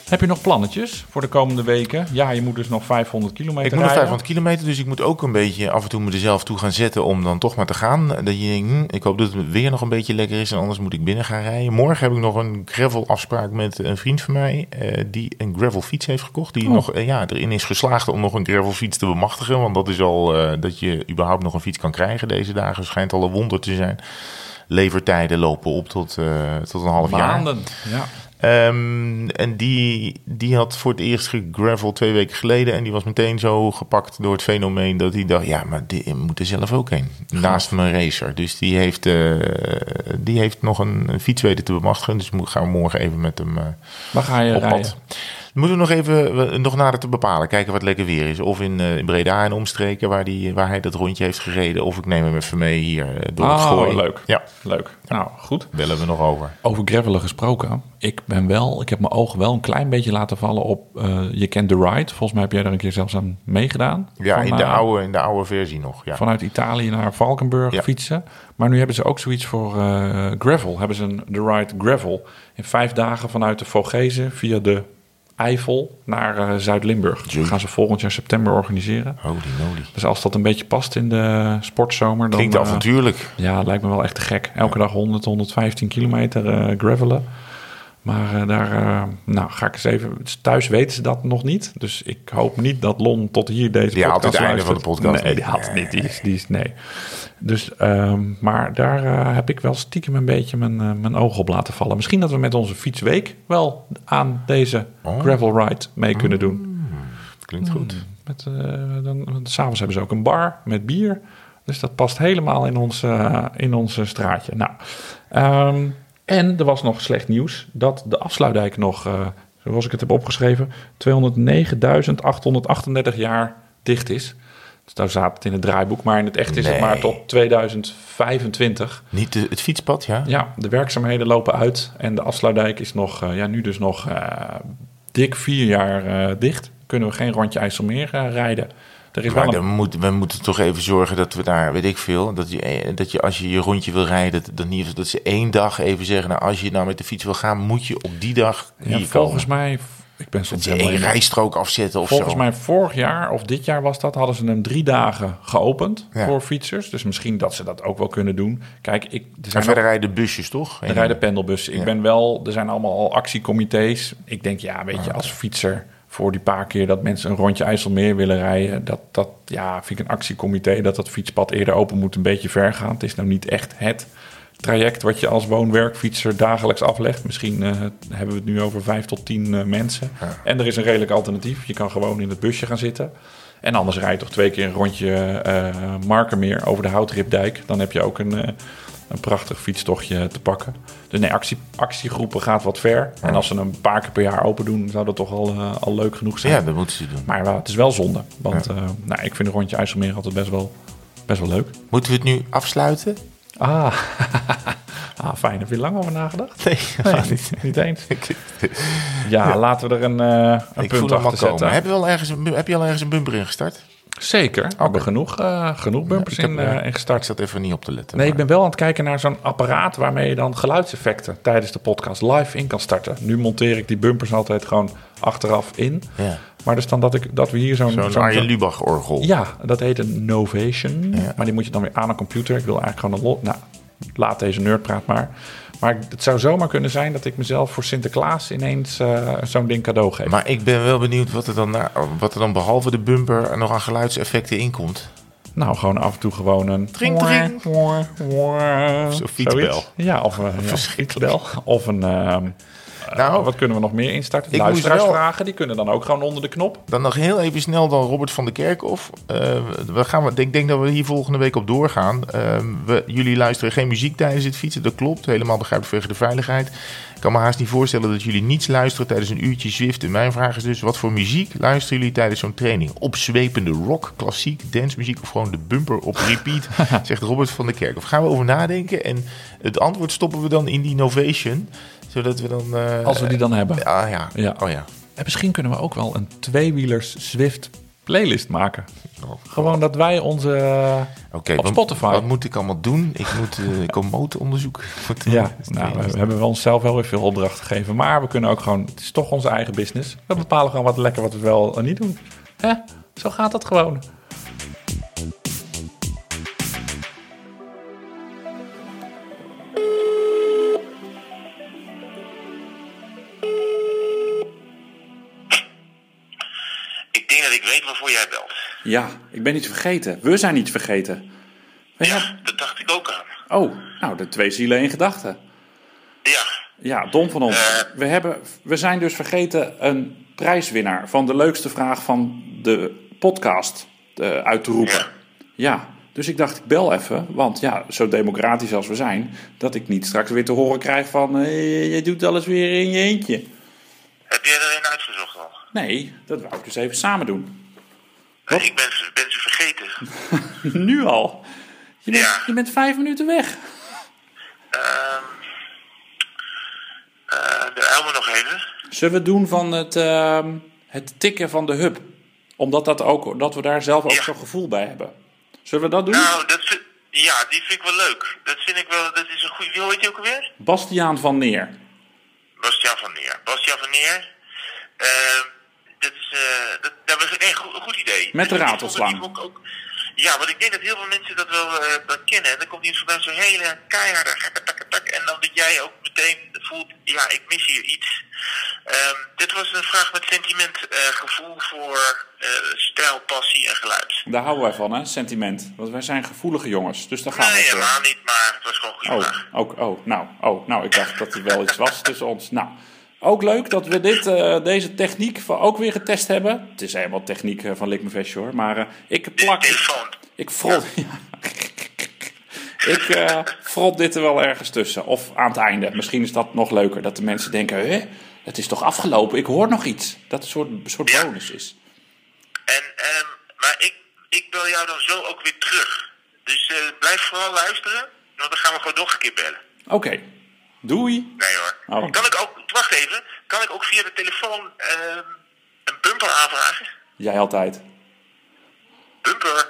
Heb je nog plannetjes voor de komende weken? Ja, je moet dus nog 500 kilometer Ik moet nog rijden. 500 kilometer, dus ik moet ook een beetje af en toe mezelf toe gaan zetten om dan toch maar te gaan. Dat je denkt, hm, ik hoop dat het weer nog een beetje lekker is en anders moet ik binnen gaan rijden. Morgen heb ik nog een gravel afspraak met een vriend van mij eh, die een gravel fiets heeft gekocht. Die Oh. nog eh, ja, erin is geslaagd om nog een gravel fiets te bemachtigen. Want dat is al eh, dat je überhaupt nog een fiets kan krijgen deze dagen. Schijnt al een wonder te zijn. Levertijden lopen op tot, eh, tot een half jaar. Maanden. Ja. Ehm, en die, die had voor het eerst gegravel twee weken geleden. En die was meteen zo gepakt door het fenomeen dat hij dacht... ja, maar die moet er zelf ook heen. Naast mijn racer. Dus die heeft, eh, die heeft nog een, een fiets weten te bemachtigen. Dus gaan we morgen even met hem eh, Waar ga je op rijden? pad. Moeten we nog even nog nader te bepalen. Kijken wat lekker weer is. Of in, eh, in Breda en omstreken waar, die, waar hij dat rondje heeft gereden. Of ik neem hem even mee hier eh, door het Oh, gooien. leuk. Ja, Leuk. Nou, goed. bellen we nog over. Over gravelen gesproken. Ik ben wel, ik heb mijn ogen wel een klein beetje laten vallen op eh, Je kent The Ride. Volgens mij heb jij er een keer zelfs aan meegedaan. Ja, Van, in de, oude, in de oude versie nog. Ja. Vanuit Italië naar Valkenburg Ja. fietsen. Maar nu hebben ze ook zoiets voor eh, gravel. Hebben ze een The Ride Gravel. In vijf dagen vanuit de Vogezen via de Eifel naar eh, Zuid-Limburg. Dat gaan ze volgend jaar september organiseren. Holy moly. Dus als dat een beetje past in de sportzomer, dan... Klinkt eh, avontuurlijk. ja, lijkt me wel echt te gek. Elke dag 100, 115 kilometer eh, gravelen. Maar eh, daar eh, nou, ga ik eens even... Thuis weten ze dat nog niet. Dus ik hoop niet dat Lon tot hier deze Die podcast het einde van de podcast Nee, niet. die haalt het niet. Die is, die is, nee. Dus, ehm, maar daar eh, heb ik wel stiekem een beetje mijn, eh, mijn ogen op laten vallen. Misschien dat we met onze fietsweek wel aan deze Oh. gravel ride mee kunnen doen. Klinkt goed. Met, dan, want s'avonds hebben ze ook een bar met bier. Dus dat past helemaal in ons, in ons eh, straatje. Nou, ehm, en er was nog slecht nieuws dat de afsluitdijk nog, eh, zoals ik het heb opgeschreven, 209.838 jaar dicht is. Dus daar staat het in het draaiboek, maar in het echt is het maar tot 2025. Niet de- het fietspad, ja? Ja, de werkzaamheden lopen uit en de afsluitdijk is nog, eh, ja, nu dus nog eh, dik vier jaar dicht. Kunnen we geen rondje IJsselmeer rijden. Er is Maar wel een dan moet, we moeten toch even zorgen dat we daar, weet ik veel, dat je, eh, dat je als je je rondje wil rijden, dat, niet, dat ze één dag even zeggen, nou als je nou met de fiets wil gaan, moet je op die dag Ja, hier volgens komen. mij, ik ben soms Dat één helemaal in- rijstrook afzetten of Volgens zo. mij vorig jaar of dit jaar was dat, hadden ze hem drie dagen geopend Ja. voor fietsers. Dus misschien dat ze dat ook wel kunnen doen. Kijk, ik, er En zijn verder ook, rijden busjes, toch? er rijden pendelbussen. Ik ben wel, er zijn allemaal al actiecomité's. Ik denk, ja, weet je, als fietser voor die paar keer dat mensen een rondje IJsselmeer willen rijden, dat, dat ja, vind ik een actiecomité dat dat fietspad eerder open moet, een beetje ver gaan. Het is nou niet echt het traject wat je als woon-werkfietser dagelijks aflegt. Misschien eh, hebben we het nu over vijf tot tien eh, mensen. En er is een redelijk alternatief. Je kan gewoon in het busje gaan zitten. En anders rijd je toch twee keer een rondje eh Markermeer over de Houtripdijk. Dan heb je ook een, een prachtig fietstochtje te pakken. Dus nee, actie, actiegroepen gaat wat ver. En als ze een paar keer per jaar open doen, zou dat toch al, eh, al leuk genoeg zijn. Ja, dat moeten ze doen. Maar wel, het is wel zonde. Want eh, nou, ik vind een rondje IJsselmeer altijd best wel, best wel leuk. Moeten we het nu afsluiten? Ah. ah, fijn. Heb je lang over nagedacht? Nee, Nee, niet, niet eens. Ja, laten we er een, eh een ik punt achter komen. zetten. Heb je, al ergens, heb je al ergens een bumper ingestart? Zeker. We hebben genoeg, eh, genoeg bumpers Ik heb, in, eh, eh, ingestart. Ik zat even niet op te letten. Nee, ik ben wel aan het kijken naar zo'n apparaat waarmee je dan geluidseffecten tijdens de podcast live in kan starten. Nu monteer ik die bumpers altijd gewoon achteraf in. Ja. Maar dus dan dat, ik, dat we hier zo'n... Zo'n Arjen Lubach-orgel. Ja, dat heet een Novation. Ja. Maar die moet je dan weer aan een computer. Ik wil eigenlijk gewoon een... lo- Nou, laat deze nerdpraat maar. Maar het zou zomaar kunnen zijn dat ik mezelf voor Sinterklaas ineens eh, zo'n ding cadeau geef. Maar ik ben wel benieuwd wat er, dan, na- wat er dan behalve de bumper er nog aan geluidseffecten in komt. Nou, gewoon af en toe gewoon een... Tring, tring. Of zo'n fietsbel. Ja, of een ja, fietsbel. Of een... ehm, Nou, wat kunnen we nog meer instarten? ik Luisteraarsvragen, die kunnen dan ook gewoon onder de knop. Dan nog heel even snel dan Robert van der Kerkhof. Eh, we gaan, ik denk dat we hier volgende week op doorgaan. Eh, we, jullie luisteren geen muziek tijdens het fietsen. Dat klopt. Helemaal begrijpelijk vanwege de veiligheid. Ik kan me haast niet voorstellen dat jullie niets luisteren tijdens een uurtje Zwift. En mijn vraag is dus, wat voor muziek luisteren jullie tijdens zo'n training? Opzwepende rock, klassiek, dancemuziek of gewoon de bumper op repeat? zegt Robert van der Kerkhof. Gaan we over nadenken en het antwoord stoppen we dan in die Novation. Zodat we dan... eh, Als we die dan hebben. Ah ja. Ja. Oh ja. En misschien kunnen we ook wel een tweewielers Zwift playlist maken. Oh, Gewoon dat wij onze... eh, Oké, Op wat- Spotify. Wat moet ik allemaal doen? Ik moet uh, ik onderzoeken. Ik eh, ja, nou, we hebben wel onszelf wel weer veel opdrachten gegeven. Maar we kunnen ook gewoon... Het is toch onze eigen business. We bepalen gewoon wat lekker wat we wel en niet doen. Hè? Zo gaat dat gewoon. Waarvoor jij belt. Ja, ik ben iets vergeten. We zijn iets vergeten. We hebben- Ja, dat dacht ik ook aan. Oh, nou, de twee zielen in gedachten. Ja, Ja, dom van ons. Eh. We, hebben, we zijn dus vergeten een prijswinnaar van de leukste vraag van de podcast eh, uit te roepen. Ja. Ja, dus ik dacht, ik bel even. Want ja, zo democratisch als we zijn, dat ik niet straks weer te horen krijg van... eh, je doet alles weer in je eentje. Heb jij er een uitgezocht al? Nee, dat wou ik dus even samen doen. Ik ben, ze- ben ze vergeten. nu al. Je bent, Ja. je bent vijf minuten weg. De Elmer nog even. Zullen we doen van het, ehm, het tikken van de hub? Omdat dat, ook, dat we daar zelf ook Ja. zo'n gevoel bij hebben. Zullen we dat doen? Nou, dat vind, ja, die vind ik wel leuk. Dat vind ik wel, dat is een goede. Wie heet je ook alweer? Bastiaan van Neer. Bastiaan van Neer. Bastiaan van Neer. Dat is, eh dat, dat was een goed, goed idee. Met de ratelslang. ja, want ik denk dat heel veel mensen dat wel eh, wel kennen. Dan komt iemand vanuit zo'n hele keiharde tak En dan dat jij ook meteen voelt, ja, ik mis hier iets. Ehm, dit was een vraag met sentiment, eh, gevoel voor stijl, passie en geluid. Daar houden wij van, hè? Sentiment. Want wij zijn gevoelige jongens. Dus daar gaan Nee, we voor. helemaal niet, maar het was gewoon een goede Oh, ook, oh, nou, oh, nou, ik dacht dat er wel iets was tussen ons. Nou, ook leuk dat we dit, eh, deze techniek van ook weer getest hebben. Het is helemaal techniek eh, van Likmevestje hoor. Maar eh, ik plak, ik frot, ik frot dit er wel ergens tussen. Of aan het einde. Misschien is dat nog leuker. Dat de mensen denken, hè, het is toch afgelopen? Ik hoor nog iets. Dat een soort, een soort Ja. bonus is. En, ehm, maar ik, ik bel jou dan zo ook weer terug. Dus blijf vooral luisteren, want dan gaan we gewoon nog een keer bellen. Oké, doei. Nee hoor. Oh. Kan ik ook, wacht even, kan ik ook via de telefoon ehm, een bumper aanvragen? Jij altijd. Bumper.